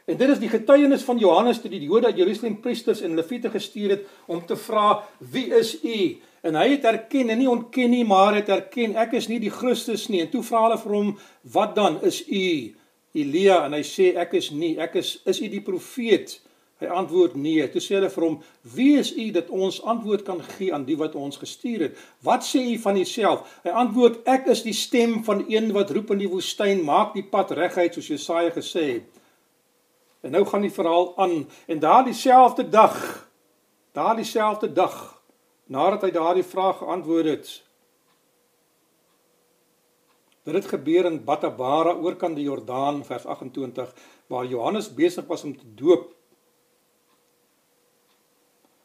En dit is die getuienis van Johannes toe die Jode uit Jerusalem priesters en leviete gestuur het om te vra wie is u? En hy het erken en nie ontken nie, maar het erken ek is nie die Christus nie. En toe vra hulle vir hom, "Wat dan is u?" Elia en hy sê ek is nie, ek is is u die profeet Hy antwoord nee. Toe sê hulle vir hom: "Wie is u dat ons antwoord kan gee aan die wat ons gestuur het? Wat sê u van uself?" Hy antwoord: "Ek is die stem van een wat roep in die woestyn: Maak die pad reguit soos Jesaja gesê het." En nou gaan die verhaal aan en daardie selfde dag, daardie selfde dag, nadat hy daardie vraag geantwoord het, Dit het gebeur in Batabara oorkant die Jordaan vers 28 waar Johannes besig was om te doop.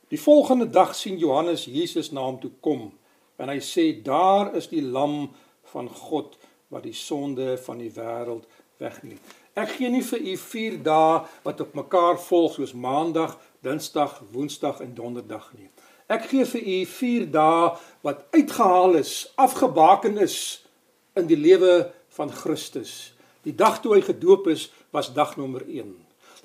Die volgende dag sien Johannes Jesus na hom toe kom en hy sê daar is die lam van God wat die sonde van die wêreld wegneem. Ek gee nie vir u 4 dae wat op mekaar volg soos Maandag, Dinsdag, Woensdag en Donderdag nie. Ek gee vir u 4 dae wat uitgehaal is, afgebaken is in die lewe van Christus. Die dag toe hy gedoop is, was dag nommer 1.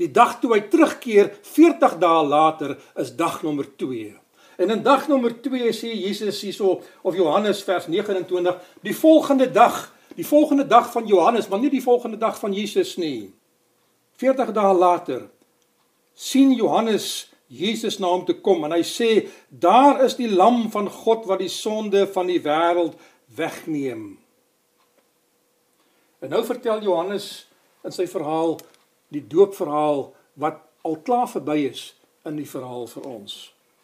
Die dag toe hy terugkeer 40 dae later is dag nommer 2. En in dag nommer 2 sê Jesus hierso of Johannes vers 29, die volgende dag, die volgende dag van Johannes, maar nie die volgende dag van Jesus nie. 40 dae later sien Johannes Jesus na hom toe kom en hy sê daar is die lam van God wat die sonde van die wêreld wegneem. En nou vertel Johannes in sy verhaal die doopverhaal wat al klaar verby is in die verhaal vir ons.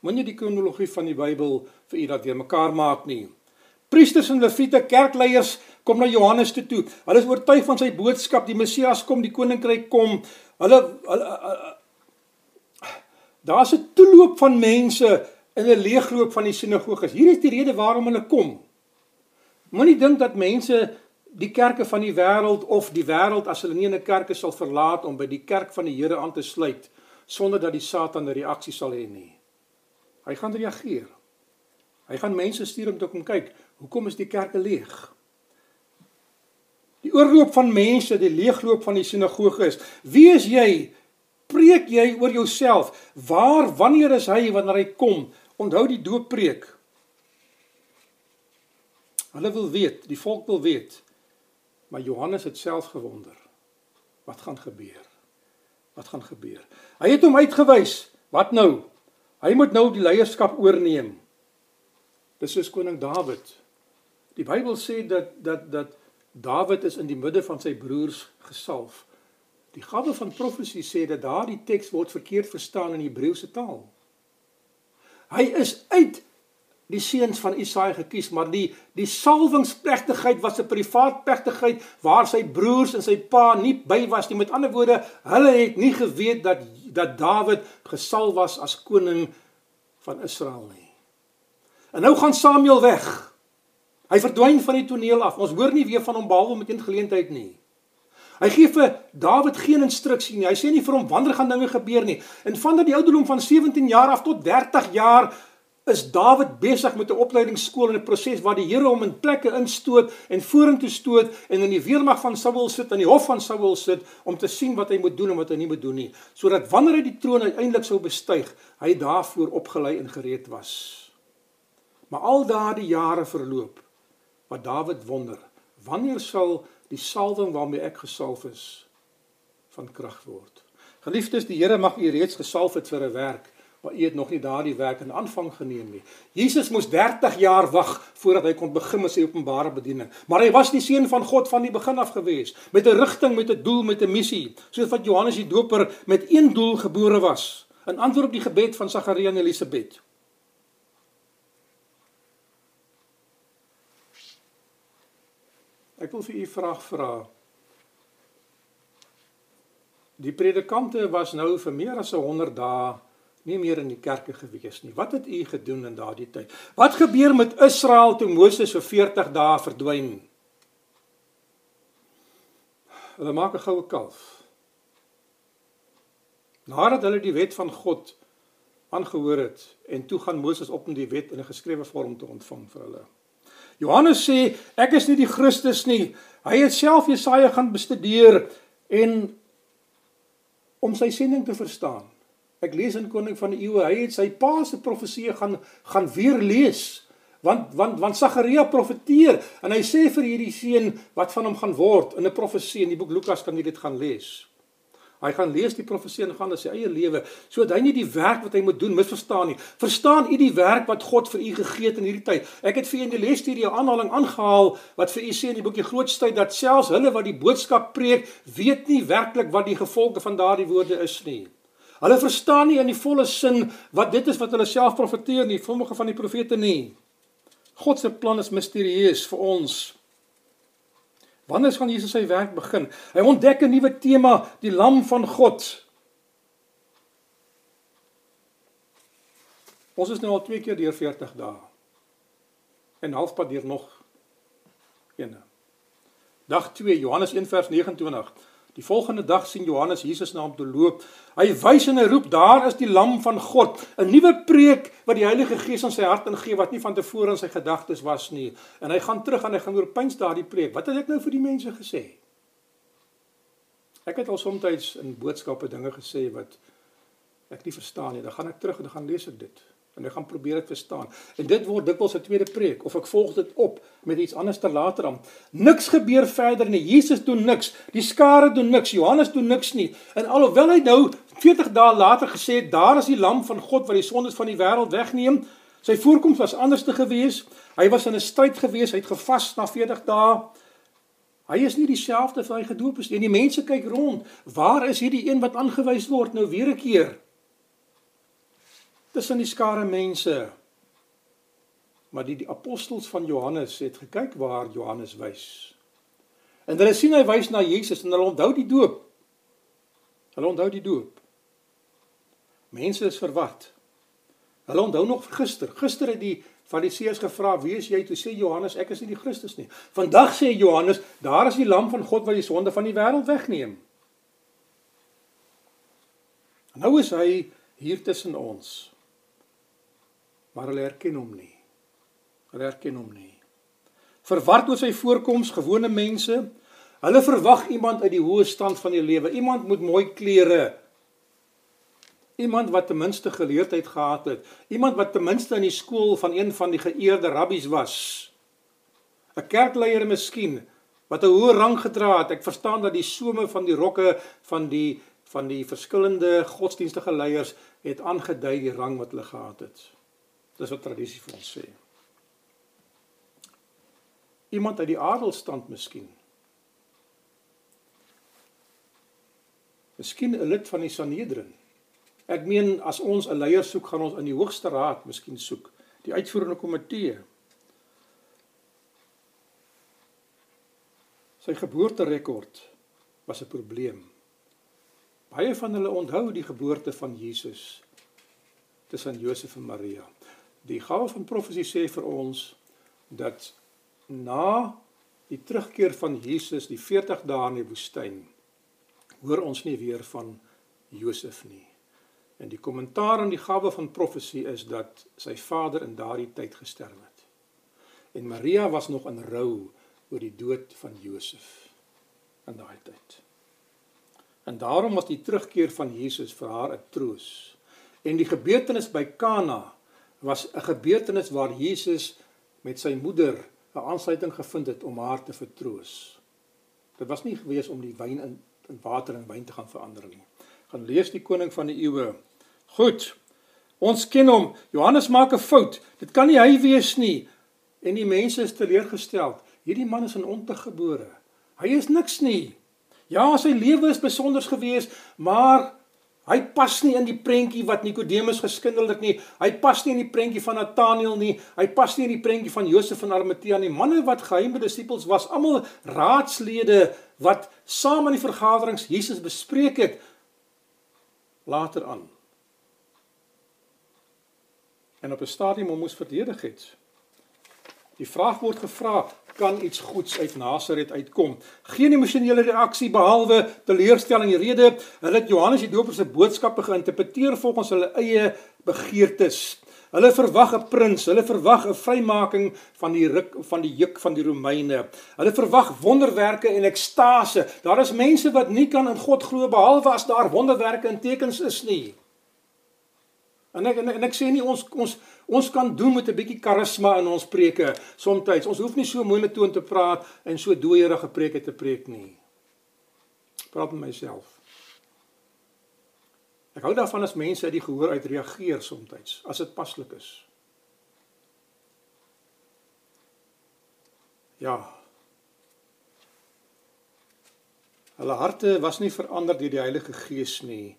Moenie die kronologie van die Bybel vir u dat weer mekaar maak nie. Priesters en leviete, kerkleiers kom na Johannes toe toe. Hulle is oortuig van sy boodskap, die Messias kom, die koninkryk kom. Hulle hulle daar's 'n toeloop van mense in 'n leegloop van die sinagoges. Hier is die rede waarom hulle kom. Moenie dink dat mense die kerke van die wêreld of die wêreld as hulle nie in 'n kerk sal verlaat om by die kerk van die Here aan te sluit sonder dat die Satan 'n reaksie sal hê nie. Hy gaan reageer. Hy gaan mense stuur om te kom kyk, hoekom is die kerke leeg? Die oorloop van mense, die leegloop van die sinagoge is. Wie is jy? Preek jy oor jouself? Waar wanneer is hy wanneer hy kom? Onthou die dooppreek. Hulle wil weet, die volk wil weet, Maar Johannes het self gewonder. Wat gaan gebeur? Wat gaan gebeur? Hy het hom uitgewys. Wat nou? Hy moet nou die leierskap oorneem. Dis soos koning Dawid. Die Bybel sê dat dat dat Dawid is in die midde van sy broers gesalf. Die gawe van profesie sê dat daardie teks word verkeerd verstaan in Hebreëse taal. Hy is uit die seuns van Isaia gekies, maar die die salwingsplegtigheid was 'n privaat plegtigheid waar sy broers en sy pa nie by was nie. Met ander woorde, hulle het nie geweet dat dat Dawid gesalf was as koning van Israel nie. En nou gaan Samuel weg. Hy verdwyn van die toneel af. Ons hoor nie weer van hom behalwe met 'n geleentheid nie. Hy gee vir Dawid geen instruksie nie. Hy sê nie vir hom wanneer gaan dinge gebeur nie. En vandat die ouderdom van 17 jaar af tot 30 jaar is Dawid besig met 'n opleidingsskool en 'n proses waar die Here hom in plekke instoot en vorentoe stoot en in die weermag van Saul sit en die hof van Saul sit om te sien wat hy moet doen en wat hy nie moet doen nie, sodat wanneer hy die troon uiteindelik sou bestyg, hy daarvoor opgelei en gereed was. Maar al daardie jare verloop wat Dawid wonder, wanneer sal die salwing waarmee ek gesalf is van krag word? Geliefdes, die Here mag u reeds gesalf het vir 'n werk maar u het nog nie daardie werk in aanvang geneem nie. Jesus moes 30 jaar wag voordat hy kon begin met sy openbare bediening. Maar hy was die seun van God van die begin af gewees, met 'n rigting, met 'n doel, met 'n missie, soos wat Johannes die Doper met een doel gebore was, in antwoord op die gebed van Sagaria en Elisabet. Ek wil vir u vraag vra. Die predikante was nou vir meer as 100 dae nie meer in die kerke gewees nie. Wat het u gedoen in daardie tyd? Wat gebeur met Israel toe Moses vir 40 dae verdwyn? Hulle maak 'n goue kalf. Nadat hulle die wet van God aangehoor het en toe gaan Moses op om die wet in 'n geskrewe vorm te ontvang vir hulle. Johannes sê ek is nie die Christus nie. Hy het self Jesaja gaan bestudeer en om sy sending te verstaan. Ek lees in Koning van die Eeue, hy het sy pa se profeseë gaan gaan weer lees. Want want want Sagaria profeteer en hy sê vir hierdie seun wat van hom gaan word in 'n profesie in die boek Lukas kan jy dit gaan lees. Hy gaan lees die profesie en gaan in sy eie lewe sodat hy nie die werk wat hy moet doen misverstaan nie. Verstaan u die werk wat God vir u gegee het in hierdie tyd? Ek het vir u in die lesstudie 'n aanhaling aangehaal wat vir u sê in die boekie Grootstyd dat selfs hulle wat die boodskap preek, weet nie werklik wat die gevolge van daardie woorde is nie. Hulle verstaan nie in die volle sin wat dit is wat hulle self profeteer nie, sommige van die profete nie. God se plan is misterieus vir ons. Wanneer gaan Jesus sy werk begin? Hy ontdek 'n nuwe tema, die lam van God. Ons is nou al twee keer deur 40 dae. En halfpad deur nog een. Dag 2 Johannes 1 vers 29. Die volgende dag sien Johannes Jesus na hom toe loop. Hy wys en hy roep: "Daar is die lam van God." 'n Nuwe preek wat die Heilige Gees in sy hart ingee wat nie van tevore in sy gedagtes was nie. En hy gaan terug en hy gaan oorpyns daardie preek. Wat het ek nou vir die mense gesê? Ek het al soms in boodskappe dinge gesê wat ek nie verstaan nie. Dan gaan ek terug en dan gaan lees ek dit en ek gaan probeer dit verstaan. En dit word dikwels 'n tweede preek of ek volg dit op met iets anders ter later aan. Niks gebeur verder nie. Jesus doen niks. Die skare doen niks. Johannes doen niks nie. En alhoewel hy nou 40 dae later gesê het daar is die lam van God wat die sondes van die wêreld wegneem, sy voorkoms was anders te gewees. Hy was in 'n stryd gewees. Hy het gevas na 40 dae. Hy is nie dieselfde vir hy gedoop is nie. En die mense kyk rond. Waar is hierdie een wat aangewys word nou weer 'n keer? Tussen die skare mense. Maar die die apostels van Johannes het gekyk waar Johannes wys. En hulle sien hy wys na Jesus en hulle onthou die doop. Hulle onthou die doop. Mense is verward. Hulle onthou nog gister. Gister het die Fariseërs gevra: "Wie is jy?" Toe sê Johannes: "Ek is nie die Christus nie." Vandag sê Johannes: "Daar is die lam van God wat die sonde van die wêreld wegneem." Nou is hy hier tussen ons maar hulle herken hom nie. Hulle herken hom nie. Verward oor sy voorkoms, gewone mense, hulle verwag iemand uit die hoë stand van die lewe, iemand met mooi klere, iemand wat ten minste geleerdheid gehad het, iemand wat ten minste in die skool van een van die geëerde rabbies was. 'n Kerkleier miskien wat 'n hoë rang gedra het. Ek verstaan dat die some van die rokke van die van die verskillende godsdienstige leiers het aangedui die rang wat hulle gehad het. Dis wat tradisie vir ons sê. Iemand uit die adelstand miskien. Miskien 'n lid van die Sanhedrin. Ek meen as ons 'n leier soek, gaan ons in die hoogste raad miskien soek, die uitvoerende komitee. Sy geboorterekord was 'n probleem. Baie van hulle onthou die geboorte van Jesus tussen Josef en Maria. Die gawe van profesie sê vir ons dat na die terugkeer van Jesus die 40 dae in die woestyn hoor ons nie weer van Josef nie. En die kommentaar aan die gawe van profesie is dat sy vader in daardie tyd gesterf het. En Maria was nog in rou oor die dood van Josef in daai tyd. En daarom was die terugkeer van Jesus vir haar 'n troos. En die gebeurtenis by Kana was 'n gebeurtenis waar Jesus met sy moeder 'n aansluiting gevind het om haar te vertroos. Dit was nie gewees om die wyn in in water en wyn te gaan verander nie. Gaan lees die koning van die eeue. Goed. Ons ken hom. Johannes maak 'n fout. Dit kan nie hy wees nie. En die mense is teleurgestel. Hierdie man is in ontug gebore. Hy is niks nie. Ja, sy lewe is besonders geweest, maar Hy pas nie in die prentjie wat Nikodemus geskindel het nie. Hy pas nie in die prentjie van Nataneel nie. Hy pas nie in die prentjie van Josef van Arimatea nie. Manne wat geheime disippels was, almal raadslede wat saam in die vergaderings Jesus bespreek het later aan. En op 'n stadium moes verdedig het. Die vraag word gevra, kan iets goeds uit Nasaret uitkom. Geen emosionele reaksie behalwe teleurstelling en rede. Hulle het Johannes die Doper se boodskappe geïnterpreteer volgens hulle eie begeertes. Hulle verwag 'n prins, hulle verwag 'n vrymaking van die ruk van die juk van die Romeine. Hulle verwag wonderwerke en ekstase. Daar is mense wat nie kan in God glo behalwe as daar wonderwerke en tekens is nie. En ek en ek, en ek sê nie ons ons ons kan doen met 'n bietjie karisma in ons preke soms. Ons hoef nie so monotoon te praat en so dooierige preke te preek nie. Praat met myself. Ek hou daarvan as mense uit die gehoor uit reageer soms as dit paslik is. Ja. Hulle harte was nie verander deur die Heilige Gees nie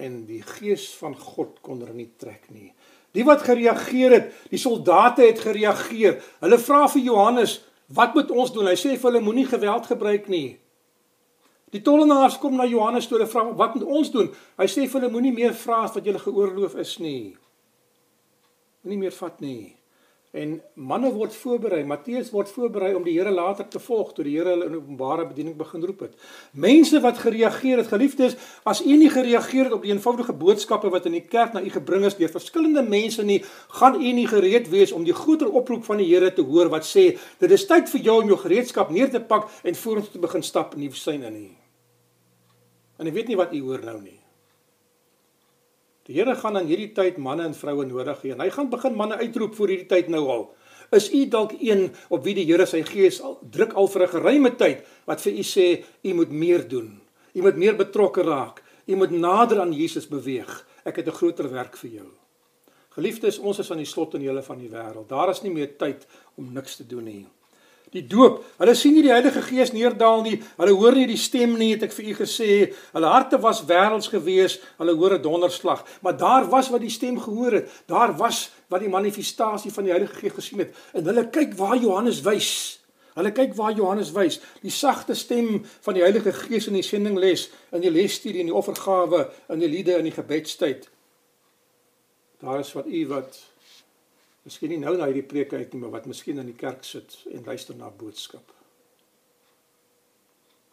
en die Gees van God kon hulle nie trek nie. Die wat gereageer het, die soldate het gereageer. Hulle vra vir Johannes, "Wat moet ons doen?" Hy sê vir hulle, "Moenie geweld gebruik nie." Die tollenaars kom na Johannes toe en vra, "Wat moet ons doen?" Hy sê vir hulle, "Moenie meer vra as wat julle geoorloof is nie. Moenie meer vat nie." En manne word voorberei, Matteus word voorberei om die Here later te volg toe die Here hulle in openbare bediening begin roep het. Mense wat gereageer het, geliefdes, as u nie gereageer het op die eenvoudige boodskappe wat in die kerk na u gebring is deur verskillende mense nie, gaan u nie gereed wees om die groter oproep van die Here te hoor wat sê, dit is tyd vir jou om jou gereedskap neer te pak en vorentoe te begin stap in die woestyn in nie. En ek weet nie wat u hoor nou nie. Die Here gaan aan hierdie tyd manne en vroue nodig hê en hy gaan begin manne uitroep vir hierdie tyd nou al. Is u dalk een op wie die Here sy gees al druk al vir 'n geruime tyd wat vir u sê u moet meer doen. U moet meer betrokke raak. U moet nader aan Jesus beweeg. Ek het 'n groter werk vir jou. Geliefdes, ons is aan die slot en hele van die wêreld. Daar is nie meer tyd om niks te doen nie die doop. Hulle sien nie die Heilige Gees neerdal nie. Hulle hoor nie die stem nie, het ek vir u gesê. Hulle harte was wêrelds gewees. Hulle hoor 'n donderslag, maar daar was wat die stem gehoor het. Daar was wat die manifestasie van die Heilige Gees gesien het. En hulle kyk waar Johannes wys. Hulle kyk waar Johannes wys, die sagte stem van die Heilige Gees in die sendingles, in die lesstudie en die offergawe, in die liede en die gebedstyd. Daar is wat u wat Miskien nie nou na hierdie preek uit nie, maar wat miskien in die kerk sit en luister na boodskap.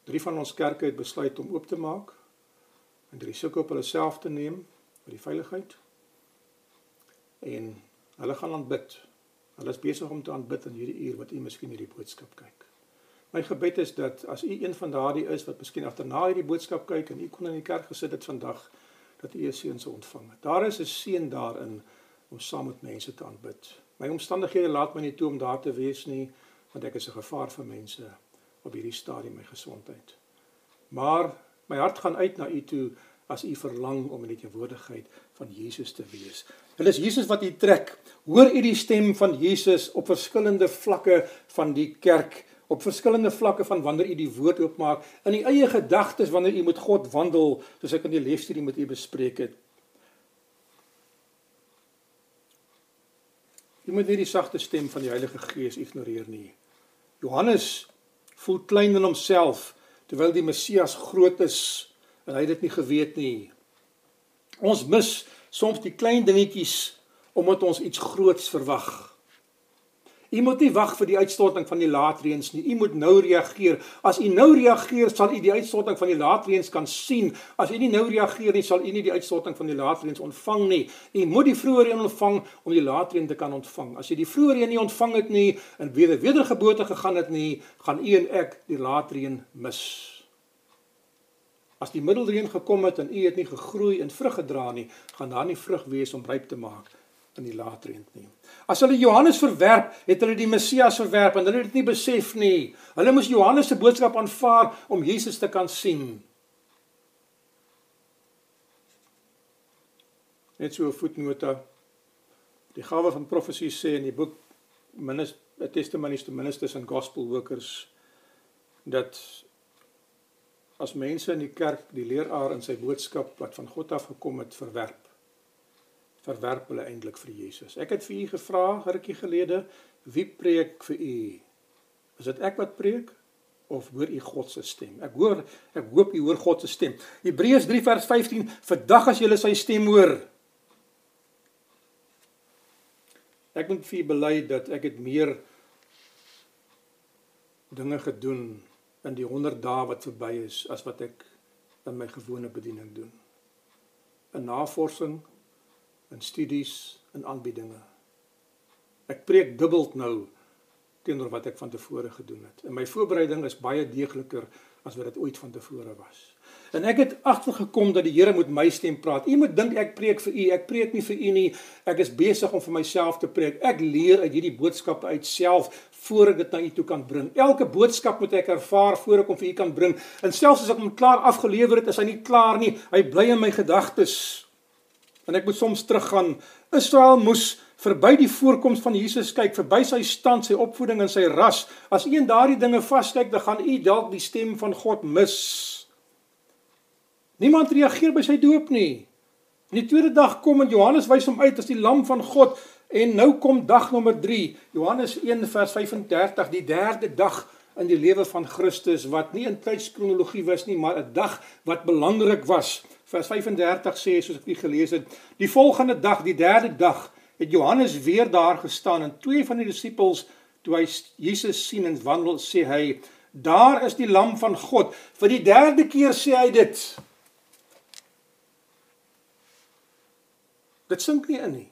Drie van ons kerke het besluit om oop te maak en drie sukkel op hulle self te neem vir die veiligheid. En hulle gaan aanbid. Hulle is besig om te aanbid in hierdie uur wat u miskien hierdie boodskap kyk. My gebed is dat as u een van daardie is wat miskien agterna hierdie boodskap kyk en u kon in die kerk gesit het vandag dat u 'n seën sou ontvang. Daar is 'n seën daarin om saam met mense te aanbid. My omstandighede laat my nie toe om daar te wees nie, want ek is 'n gevaar vir mense op hierdie stadium my gesondheid. Maar my hart gaan uit na u toe as u verlang om in die teenwoordigheid van Jesus te wees. Dit is Jesus wat u trek. Hoor u die stem van Jesus op verskillende vlakke van die kerk, op verskillende vlakke van wanneer u die woord oopmaak, in u eie gedagtes wanneer u met God wandel, soos ek in die lesstudie met u bespreek het. Jy moet nie die sagte stem van die Heilige Gees ignoreer nie. Johannes voel klein in homself terwyl die Messias groot is en hy dit nie geweet nie. Ons mis soms die klein dingetjies omdat ons iets groots verwag. U moet nie wag vir die uitstorting van die laatreëns nie. U moet nou reageer. As u nou reageer, sal u die uitstorting van die laatreëns kan sien. As u nie nou reageer nie, sal u nie die uitstorting van die laatreëns ontvang nie. U moet die vroeë reën ontvang om die laatreën te kan ontvang. As jy die vroeë reën nie ontvang het nie en weer wedergeboorte gegaan het nie, gaan u en ek die laatreën mis. As die middelreën gekom het en u het nie gegroei en vrug gedra nie, gaan daar nie vrug wees om ryp te maak in die laatreën nie. As hulle Johannes verwerp, het hulle die Messias verwerp en hulle het dit nie besef nie. Hulle moes Johannes se boodskap aanvaar om Jesus te kan sien. Net so 'n voetnota. Die gawe van profesie sê in die boek Minister Testimonies to Ministers and Gospel Workers dat as mense in die kerk die leraar in sy boodskap wat van God af gekom het verwerp verwerp hulle eintlik vir Jesus. Ek het vir u gevra rukkie gelede, wie preek vir u? Is dit ek wat preek of hoor u God se stem? Ek hoor, ek hoop u hoor God se stem. Hebreërs 3 vers 15, "Vandag as julle sy stem hoor." Ek moet vir u bely dat ek het meer dinge gedoen in die 100 dae wat verby is as wat ek in my gewone bediening doen. 'n Navorsing in studies en aanbiedinge. Ek preek dubbel nou teenoor wat ek van tevore gedoen het. En my voorbereiding is baie deegliker as wat dit ooit van tevore was. En ek het agtergekom dat die Here met my stem praat. U moet dink ek preek vir u. Ek preek nie vir u nie. Ek is besig om vir myself te preek. Ek leer uit hierdie boodskappe uit self voor ek dit na u toe kan bring. Elke boodskap moet ek ervaar voor ek hom vir u kan bring. En selfs as ek hom klaar afgelewer het, is hy nie klaar nie. Hy bly in my gedagtes. En ek moet soms teruggaan. Israel moes verby die voorkoms van Jesus kyk, verby sy stand, sy opvoeding en sy ras. As u in daardie dinge vaskyk, dan gaan u dalk die stem van God mis. Niemand reageer by sy doop nie. In die tweede dag kom en Johannes wys hom uit as die lam van God en nou kom dag nommer 3. Johannes 1 vers 35, die derde dag in die lewe van Christus wat nie in tydskronologie was nie, maar 'n dag wat belangrik was. Vers 35 sê soos ek dit gelees het, die volgende dag, die derde dag, het Johannes weer daar gestaan en twee van die disippels toe hy Jesus sien en wandel, sê hy: "Daar is die lam van God." Vir die derde keer sê hy dit. Dit sink nie in nie.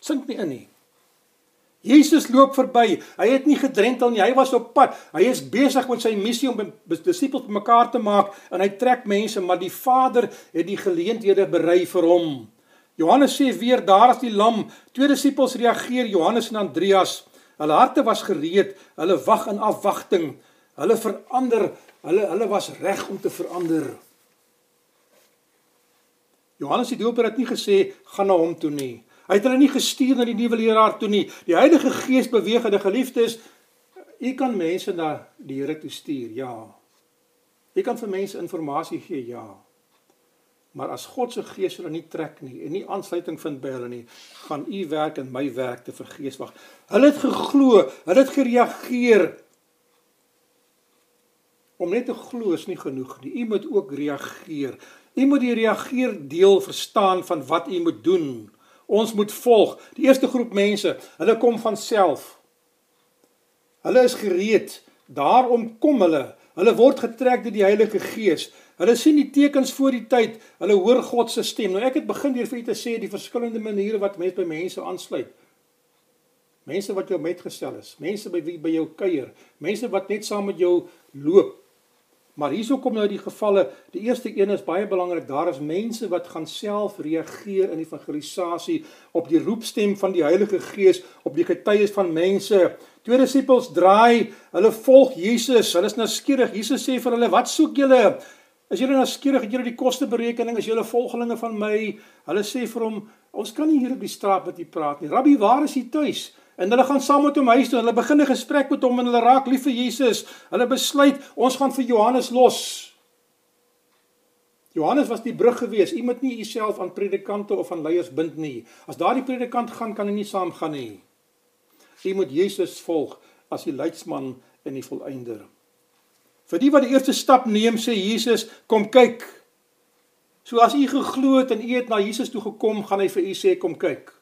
Sink nie in nie. Jesus loop verby. Hy het nie gedrentel nie. Hy was op pad. Hy is besig met sy missie om disippels bymekaar te maak en hy trek mense, maar die Vader het die geleenthede berei vir hom. Johannes sê weer daar is die lam. Twee disippels reageer, Johannes en Andreas. Hulle harte was gereed. Hulle wag in afwagting. Hulle verander. Hulle hulle was reg om te verander. Johannes die Doper het nie gesê gaan na hom toe nie. Hy het hulle nie gestuur na die nuwe leraar toe nie. Die Heilige Gees beweeg die geliefdes, u kan mense na die Here toe stuur. Ja. U kan vir mense inligting gee. Ja. Maar as God se Gees hulle nie trek nie en nie aansluiting vind by hulle nie, gaan u werk en my werk te vergees wag. Hulle het geglo, hulle het gereageer. Om net te glo is nie genoeg nie. U moet ook reageer. U moet die reageer deel verstaan van wat u moet doen. Ons moet volg. Die eerste groep mense, hulle kom van self. Hulle is gereed. Daarom kom hulle. Hulle word getrek deur die Heilige Gees. Hulle sien die tekens voor die tyd. Hulle hoor God se stem. Nou ek het begin deur vir u te sê die verskillende maniere wat mense by mense aansluit. Mense wat jou metgestel is, mense by wie by jou kuier, mense wat net saam met jou loop, Maar hierso kom nou die gevalle. Die eerste een is baie belangrik. Daar is mense wat gaan self reageer in evangelisasie op die roepstem van die Heilige Gees, op die getuies van mense. Twee disippels draai, hulle volg Jesus. Hulle is nou skieurig. Jesus sê vir hulle: "Wat soek julle? Is julle nou skieurig? Het julle die kosteberekening? Is julle volgelinge van my?" Hulle sê vir hom: "Ons kan nie hier op die straat met u praat nie. Rabbi, waar is u tuis?" En hulle gaan saam met hom huis toe. Hulle begin 'n gesprek met hom en hulle raak lief vir Jesus. Hulle besluit ons gaan vir Johannes los. Johannes was die brug gewees. U moet nie u self aan predikante of aan leiers bind nie. As daardie predikant gaan, kan hy nie saam gaan nie. U moet Jesus volg as die leidsman en die volëinder. Vir die wat die eerste stap neem, sê Jesus, kom kyk. So as u geglo het en u het na Jesus toe gekom, gaan hy vir u sê kom kyk.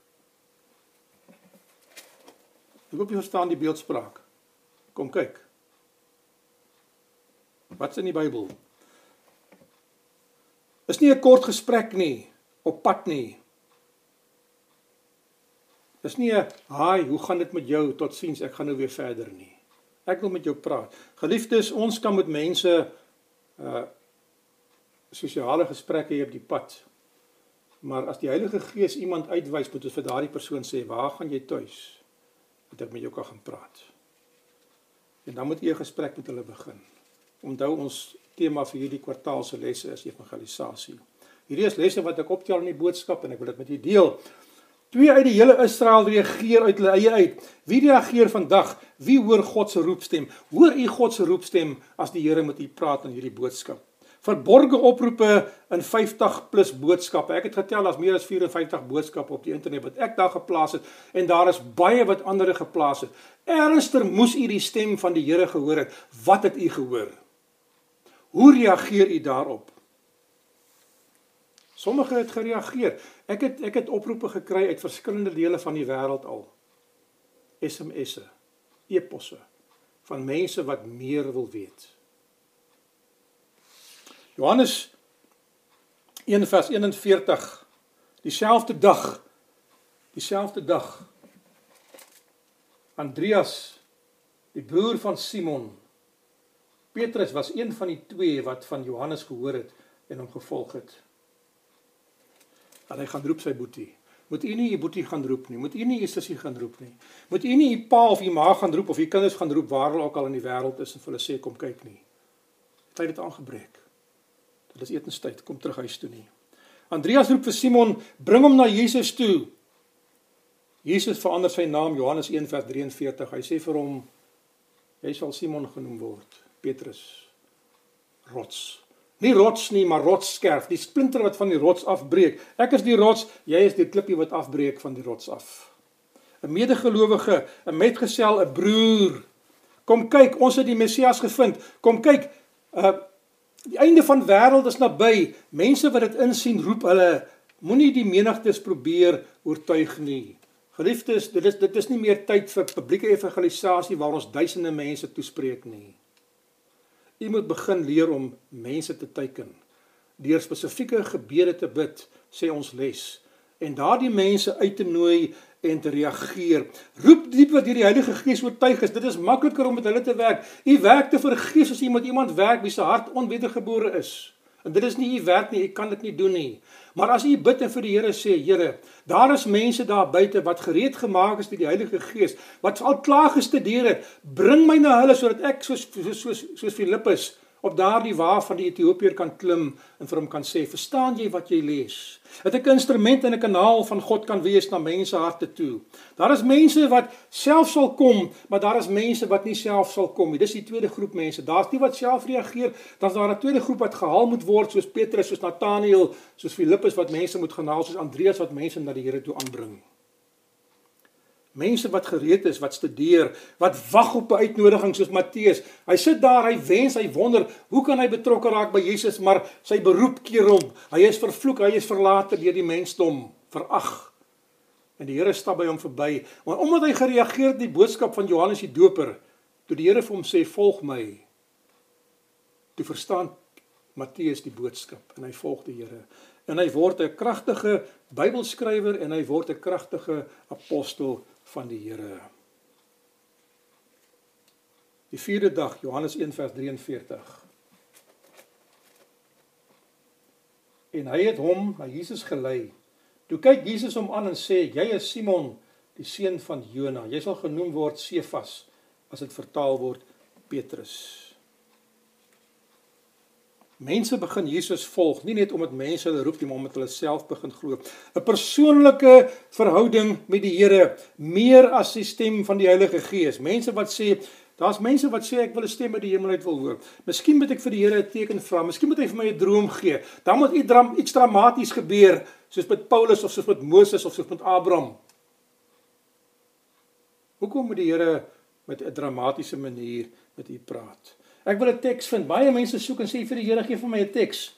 Ek hoop jy verstaan die beeldspraak. Kom kyk. Wat's in die Bybel? Is nie 'n kort gesprek nie op pad nie. Dis nie 'n haai, hoe gaan dit met jou? Totsiens, ek gaan nou weer verder nie. Ek wil met jou praat. Geliefdes, ons kan met mense uh sosiale gesprekke hê op die pad. Maar as die Heilige Gees iemand uitwys, moet ons vir daardie persoon sê, "Waar gaan jy tuis?" Dat ek met jou kan gaan praat. En dan moet jy 'n gesprek met hulle begin. Onthou ons tema vir hierdie kwartaal se lesse is evangelisasie. Hierdie is lesse wat ek optel in die boodskap en ek wil dit met julle deel. Twee uit die hele Israel reageer uit hulle eie uit. Wie reageer vandag? Wie hoor God se roepstem? Hoor u God se roepstem as die Here met u praat in hierdie boodskap? Verborge oproepe in 50 plus boodskappe. Ek het getel as meer as 54 boodskappe op die internet wat ek daar geplaas het en daar is baie wat ander geplaas het. Ernster moes u die stem van die Here gehoor het. Wat het u gehoor? Hoe reageer u daarop? Sommige het gereageer. Ek het ek het oproepe gekry uit verskillende dele van die wêreld al. SMS'e, e-posse van mense wat meer wil weet. Johannes 1 vers 41 dieselfde dag dieselfde dag Andreas die broer van Simon Petrus was een van die twee wat van Johannes gehoor het en hom gevolg het. En hy gaan roep sy boetie. Moet u nie u boetie gaan roep nie. Moet u nie u sussie gaan roep nie. Moet u nie u pa of u ma gaan roep of u kinders gaan roep waar hulle ook al in die wêreld is en vir hulle sê kom kyk nie. Het aangebreek. Dit is etenstyd. Kom terug huis toe nie. Andreas roep vir Simon, bring hom na Jesus toe. Jesus verander sy naam Johannes 1:43. Hy sê vir hom jy sal Simon genoem word. Petrus rots. Nie rots nie, maar rotsskerf, die splinter wat van die rots afbreek. Ek is die rots, jy is die klippie wat afbreek van die rots af. 'n Medegelowige, 'n metgesel, 'n broer. Kom kyk, ons het die Messias gevind. Kom kyk, uh die einde van wêreld is naby. Mense wat dit insien, roep hulle, moenie die menigtes probeer oortuig nie. Geliefdes, dit is dit is nie meer tyd vir publieke evangelisasie waar ons duisende mense toespreek nie. U moet begin leer om mense te teiken. Deur spesifieke gebede te bid, sê ons les, en daardie mense uit te nooi en te reageer. Roep diep wat deur die Heilige Gees oortuig is. Dit is makliker om met hulle te werk. U werk te vergeef as jy met iemand werk wie se hart onwedergebore is. En dit is nie u werk nie, u kan dit nie doen nie. Maar as u bid en vir die Here sê, Here, daar is mense daar buite wat gereed gemaak is deur die Heilige Gees, wat al klaar gestudeer het, bring my na hulle sodat ek soos soos soos, Filippus op daardie wa van die Ethiopier kan klim en vir hom kan sê, "Verstaan jy wat jy lees?" Dat ek instrument en 'n kanaal van God kan wees na mense harte toe. Daar is mense wat self sal kom, maar daar is mense wat nie self sal kom nie. Dis die tweede groep mense. Daar's die wat self reageer, dan's daar 'n tweede groep wat gehaal moet word soos Petrus, soos Nathanael, soos Filippus wat mense moet gaan haal, soos Andreas wat mense na die Here toe aanbring. Mense wat gereed is, wat studeer, wat wag op 'n uitnodiging soos Matteus. Hy sit daar, hy wens, hy wonder, hoe kan hy betrokke raak by Jesus, maar sy beroep keer hom. Hy is vervloek, hy is verlate deur die mensdom, verag. En die Here stap by hom verby, maar omdat hy gereageer het die boodskap van Johannes die Doper, toe die Here vir hom sê, "Volg my." Toe verstaan Matteus die boodskap en hy volg die Here. En hy word 'n kragtige Bybelskrywer en hy word 'n kragtige apostel van die Here. Die vierde dag, Johannes 1 vers 43. En hy het hom na Jesus gelei. Toe kyk Jesus hom aan en sê: "Jy is Simon, die seun van Jona. Jy sal genoem word Sefas as dit vertaal word Petrus." Mense begin Jesus volg nie net omdat mense hulle roep nie, maar omdat hulle self begin glo. 'n Persoonlike verhouding met die Here, meer as die stem van die Heilige Gees. Mense wat sê, daar's mense wat sê ek wil 'n stem uit die hemel uit wil hoor. Miskien moet ek vir die Here 'n teken vra. Miskien moet hy vir my 'n droom gee. Dan moet iets dram iets dramaties gebeur, soos met Paulus of soos met Moses of soos met Abraham. Hoekom moet die Here met 'n dramatiese manier met u praat? Ek wil 'n teks vind. Baie mense soek en sê vir die Here gee vir my 'n teks.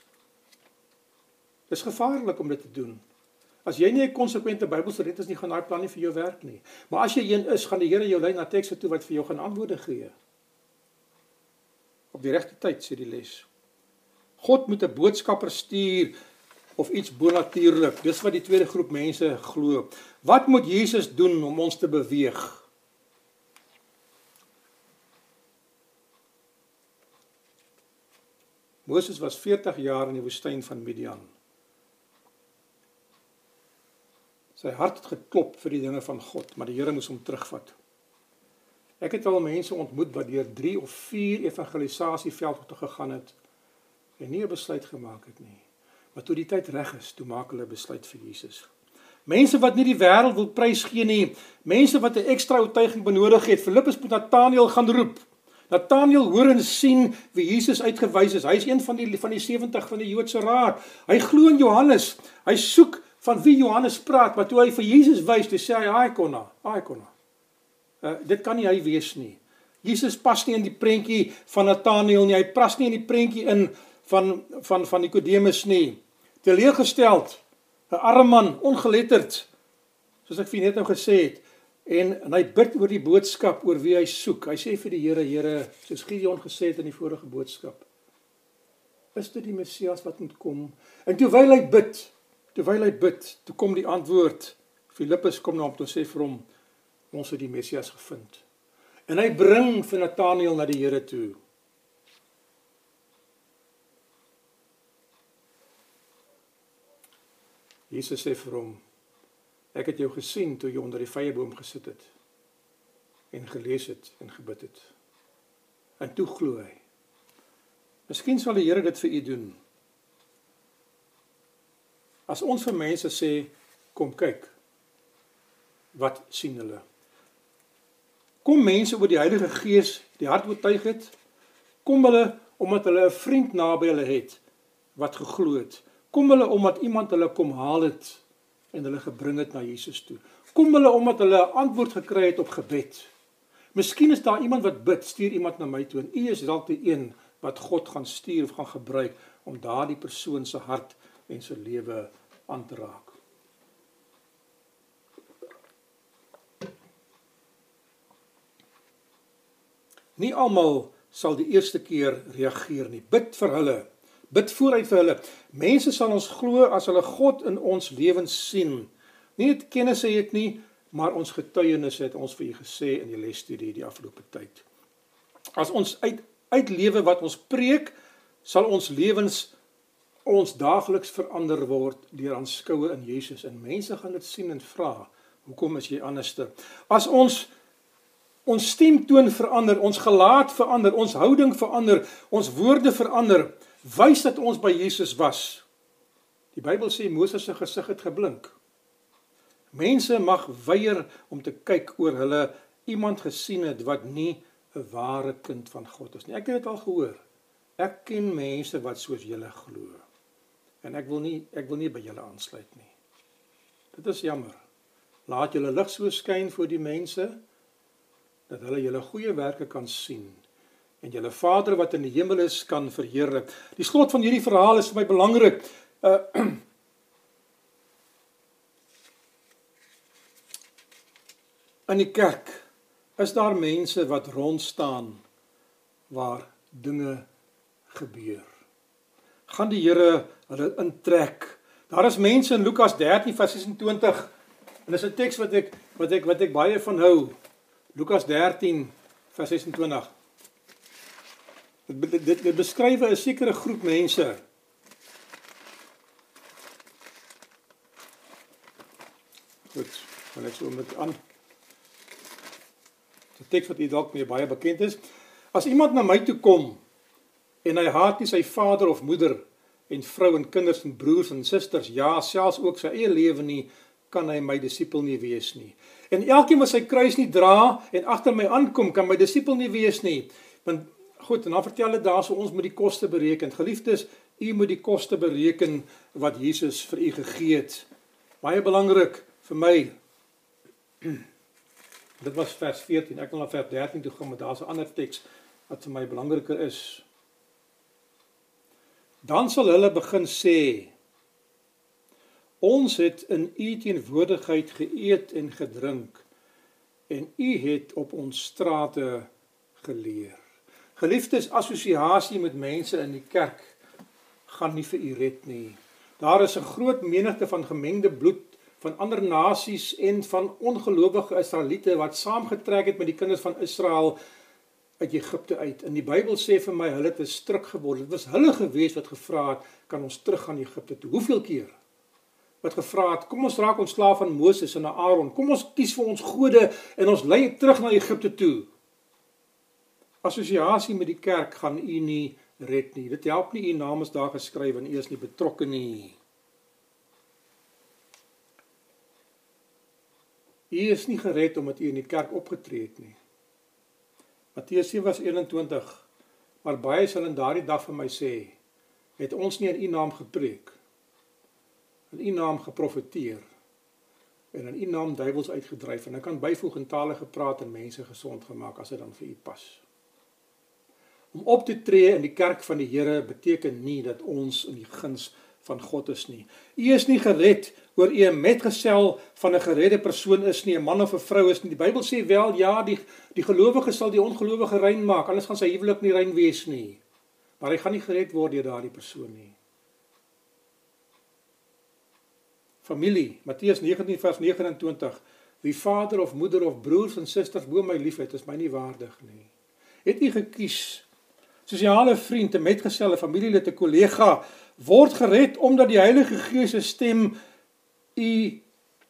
Dis gevaarlik om dit te doen. As jy nie 'n konsekwente Bybelse red is nie, gaan daai plan nie vir jou werk nie. Maar as jy een is, gaan die Here jou lei na tekste toe wat vir jou gaan antwoorde gee. Op die regte tyd sê die les. God moet 'n boodskapper stuur of iets bonatuurlik. Dis wat die tweede groep mense glo. Wat moet Jesus doen om ons te beweeg? Moses was 40 jaar in die woestyn van Midian. Sy hart het geklop vir die dinge van God, maar die Here moes hom terugvat. Ek het al mense ontmoet wat deur 3 of 4 evangelisasieveldtoe gegaan het en nie 'n besluit gemaak het nie. Maar toe die tyd reg is, toe maak hulle 'n besluit vir Jesus. Mense wat nie die wêreld wil prys gee nie, mense wat 'n ekstra oortuiging benodig het. Filippus moet Nathanael gaan roep. Nathanael hoor en sien wie Jesus uitgewys is. Hy is een van die van die 70 van die Joodse raad. Hy glo in Johannes. Hy soek van wie Johannes praat, maar toe hy vir Jesus wys, toe sê hy, "Haai konna, haai konna." Uh dit kan nie hy wees nie. Jesus pas nie in die prentjie van Nathanael nie. Hy pas nie in die prentjie in van van van Nikodemus nie. Teleurgesteld, 'n arme man, ongeletterd. Soos ek vir net nou gesê het, En, en hy bid oor die boodskap oor wie hy soek. Hy sê vir die Here, Here, soos Gideon gesê het in die vorige boodskap, is dit die Messias wat moet kom? En terwyl hy bid, terwyl hy bid, toe kom die antwoord. Filippus kom na hom toe sê vir hom, ons het die Messias gevind. En hy bring vir Nathanael na die Here toe. Jesus sê vir hom, Ek het jou gesien toe jy onder die vyeboom gesit het en gelees het en gebid het. En toe glo hy. Miskien sal die Here dit vir u doen. As ons vir mense sê kom kyk wat sien hulle? Kom mense oor die Heilige Gees die hart oortuig het? Kom hulle omdat hulle 'n vriend naby hulle het wat geglo het? Kom hulle omdat iemand hulle kom haal het en hulle gebring het na Jesus toe? Kom hulle omdat hulle 'n antwoord gekry het op gebed? Miskien is daar iemand wat bid, stuur iemand na my toe en u is dalk die een wat God gaan stuur of gaan gebruik om daardie persoon se hart en sy lewe aan te raak. Nie almal sal die eerste keer reageer nie. Bid vir hulle. Bid vooruit vir hulle. Mense sal ons glo as hulle God in ons lewens sien. Nie net kennis het nie, maar ons getuienis het ons vir u gesê in die lesstudie die afgelope tyd. As ons uit uitlewe wat ons preek, sal ons lewens ons daagliks verander word deur aanskoue in Jesus en mense gaan dit sien en vra, hoekom is jy anderste? As ons ons stemtoon verander, ons gelaat verander, ons houding verander, ons woorde verander, wys dat ons by Jesus was. Die Bybel sê Moses se gesig het geblink. Mense mag weier om te kyk oor hulle iemand gesien het wat nie 'n ware kind van God is nie. Ek het dit al gehoor. Ek ken mense wat soos julle glo. En ek wil nie ek wil nie by julle aansluit nie. Dit is jammer. Laat julle lig so skyn voor die mense dat hulle julle goeie werke kan sien en julle Vader wat in die hemel is kan verheerlik. Die slot van hierdie verhaal is vir my belangrik. Uh in die kerk is daar mense wat rond staan waar dinge gebeur. Gaan die Here hulle intrek. Daar is mense in Lukas 13 vers 26 en dis 'n teks wat ek wat ek wat ek baie van hou. Lukas 13 vers 26. Dit dit, dit beskryf 'n sekere groep mense. Goed, dan ek so met aan. 'n Teks wat u dalk mee baie bekend is. As iemand na my toe kom en hy haat nie sy vader of moeder en vrou en kinders en broers en susters, ja, selfs ook sy eie lewe nie, kan hy my disipel nie wees nie. En elkeen wat sy kruis nie dra en agter my aankom, kan my disipel nie wees nie. Want goed, en dan vertel dit daarso ons moet die koste bereken. Geliefdes, u moet die koste bereken wat Jesus vir u gegee het. Baie belangrik vir my. Dit was vers 14. Ek wil na vers 13 toe gaan, maar daar's 'n ander teks wat vir my belangriker is. Dan sal hulle begin sê Ons het in u teenwoordigheid geëet en gedrink en u het op ons strate geleer. Geliefdes, assosiasie met mense in die kerk gaan nie vir u red nie. Daar is 'n groot menigte van gemengde bloed van ander nasies en van ongelowige Israeliete wat saamgetrek het met die kinders van Israel uit Egipte uit. In die Bybel sê vir my hulle het 'n struik geword. Dit was hulle gewees wat gevra het, kan ons teruggaan Egipte toe? Hoeveel keer? wat gevra het, kom ons raak ontslaaf van Moses en Aaron. Kom ons kies vir ons gode en ons lei terug na Egipte toe. Assosiasie met die kerk gaan u nie red nie. Dit help nie u naam is daar geskryf en u is nie betrokke nie. U is nie gered omdat u in die kerk opgetree het nie. Matteus 7:21 Maar baie sal in daardie dag vir my sê, het ons nie in u naam gepreek in u naam geprofeteer en in u naam duiwels uitgedryf en ek kan byvoeg in tale gepraat en mense gesond gemaak as dit dan vir u pas. Om op te tree in die kerk van die Here beteken nie dat ons in die guns van God is nie. U is nie gered oor u 'n metgesel van 'n geredde persoon is nie, 'n man of 'n vrou is nie. Die Bybel sê wel ja, die die gelowige sal die ongelowige rein maak, anders gaan sy huwelik nie rein wees nie. Maar hy gaan nie gered word deur daardie persoon nie. familie. Matteus 19 vers 29. Wie vader of moeder of broers en susters bo my liefhet, is my nie waardig nie. Het u gekies sosiale vriend, 'n metgeselle, familielid, 'n kollega word gered omdat die Heilige Gees se stem U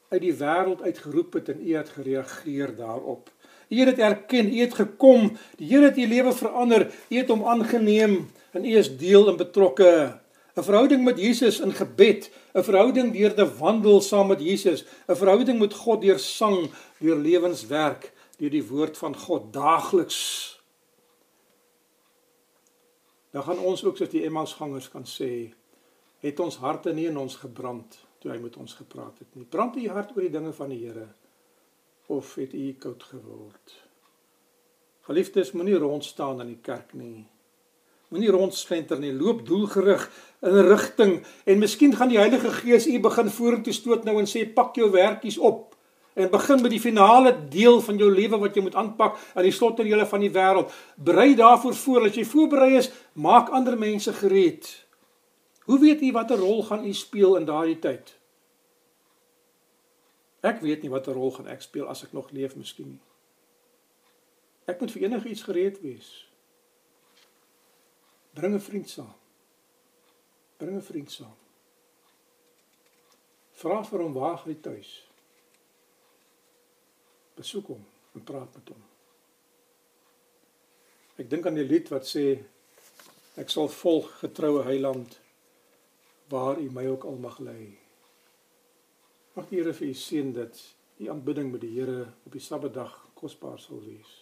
uit die wêreld uitgeroep het en U het gereageer daarop. U het dit erken, U het gekom, die Here het U lewe verander, U het hom aangeneem en U is deel en betrokke. 'n Verhouding met Jesus in gebed, 'n verhouding deur te wandel saam met Jesus, 'n verhouding met God deur sang, deur lewenswerk, deur die woord van God daagliks. Dan gaan ons ook soos die Emmausgangers kan sê, het ons harte nie in ons gebrand toe hy met ons gepraat het nie. Brand u hart oor die dinge van die Here of het u koud geword? Geliefdes, moenie rond staan in die kerk nie. Moenie rondslenter nie. Loop doelgerig in 'n rigting en miskien gaan die Heilige Gees u begin vorentoe stoot nou en sê pak jou werkies op en begin met die finale deel van jou lewe wat jy moet aanpak aan die slotterjele van die wêreld. Berei daarvoor voor. As jy voorberei is, maak ander mense gereed. Hoe weet u watter rol gaan u speel in daardie tyd? Ek weet nie watter rol gaan ek speel as ek nog leef miskien nie. Ek moet vir enigiets gereed wees. Bring 'n vriend saam. Bring 'n vriend saam. Vra vir hom waar hy tuis. Besoek hom en praat met hom. Ek dink aan die lied wat sê ek sal volg getroue heiland waar u my ook al mag lei. Mag die Here vir u seën dat u aanbidding met die Here op die Sabbatdag kosbaar sal wees.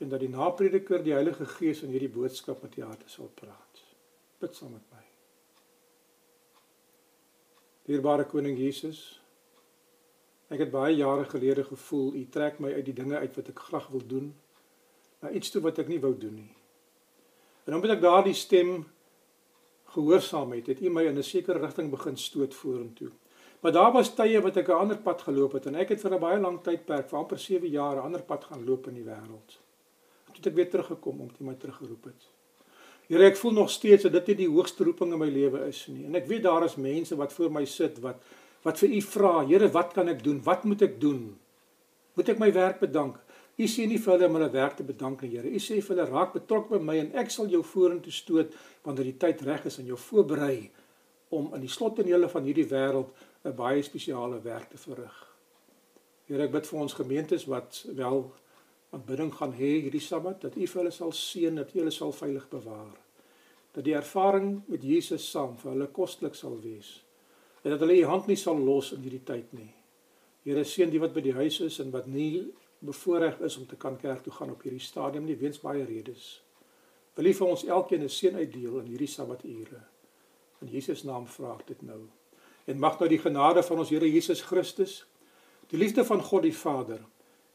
En dat die naprediker die Heilige Gees in hierdie boodskap met u harte sal praat. Bid saam met my. Dierbare koning Jesus, ek het baie jare gelede gevoel u trek my uit die dinge uit wat ek graag wil doen na iets toe wat ek nie wou doen nie. En omdat ek daardie stem gehoorsaam het, het U my in 'n sekere rigting begin stoot vorentoe. Maar daar was tye wat ek 'n ander pad geloop het en ek het vir 'n baie lang tydperk, vir amper 7 jaar, 'n ander pad gaan loop in die wêreld. Toe het ek weer teruggekom om dit my teruggeroep het. Here, ek voel nog steeds dat dit nie die hoogste roeping in my lewe is nie. En ek weet daar is mense wat voor my sit wat wat vir U vra, Here, wat kan ek doen? Wat moet ek doen? Moet ek my werk bedank? U sê nie vir hulle om hulle werk te bedank nie, Here. U sê vir hulle raak betrokke by my en ek sal jou vorentoe stoot wanneer die tyd reg is en jou voorberei om in die slottonele van hierdie wêreld 'n baie spesiale werk te verrig. Here, ek bid vir ons gemeentes wat wel aanbidding gaan hê hierdie Sabbat dat U vir hulle sal seën, dat U hulle sal veilig bewaar. Dat die ervaring met Jesus saam vir hulle kostelik sal wees. En dat hulle U hand nie sal los in hierdie tyd nie. Here seën die wat by die huis is en wat nie bevoorreg is om te kan kerk toe gaan op hierdie stadium nie weens baie redes. Wil U vir ons elkeen 'n seën uitdeel in hierdie Sabbature. In Jesus naam vra ek dit nou. En mag nou die genade van ons Here Jesus Christus, die liefde van God die Vader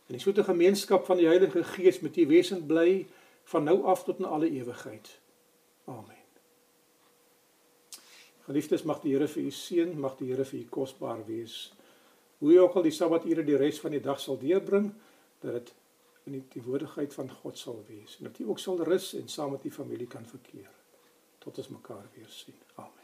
en die soete gemeenskap van die Heilige Gees met u wesen bly van nou af tot in alle ewigheid. Amen. Geliefdes, mag die Here vir u seën, mag die Here vir u kosbaar wees. Hoe jy ook al die Sabbature die res van die dag sal deurbring, dat dit in die teenwoordigheid van God sal wees en dat jy ook sal rus en saam met die familie kan verkeer tot ons mekaar weer sien. Amen.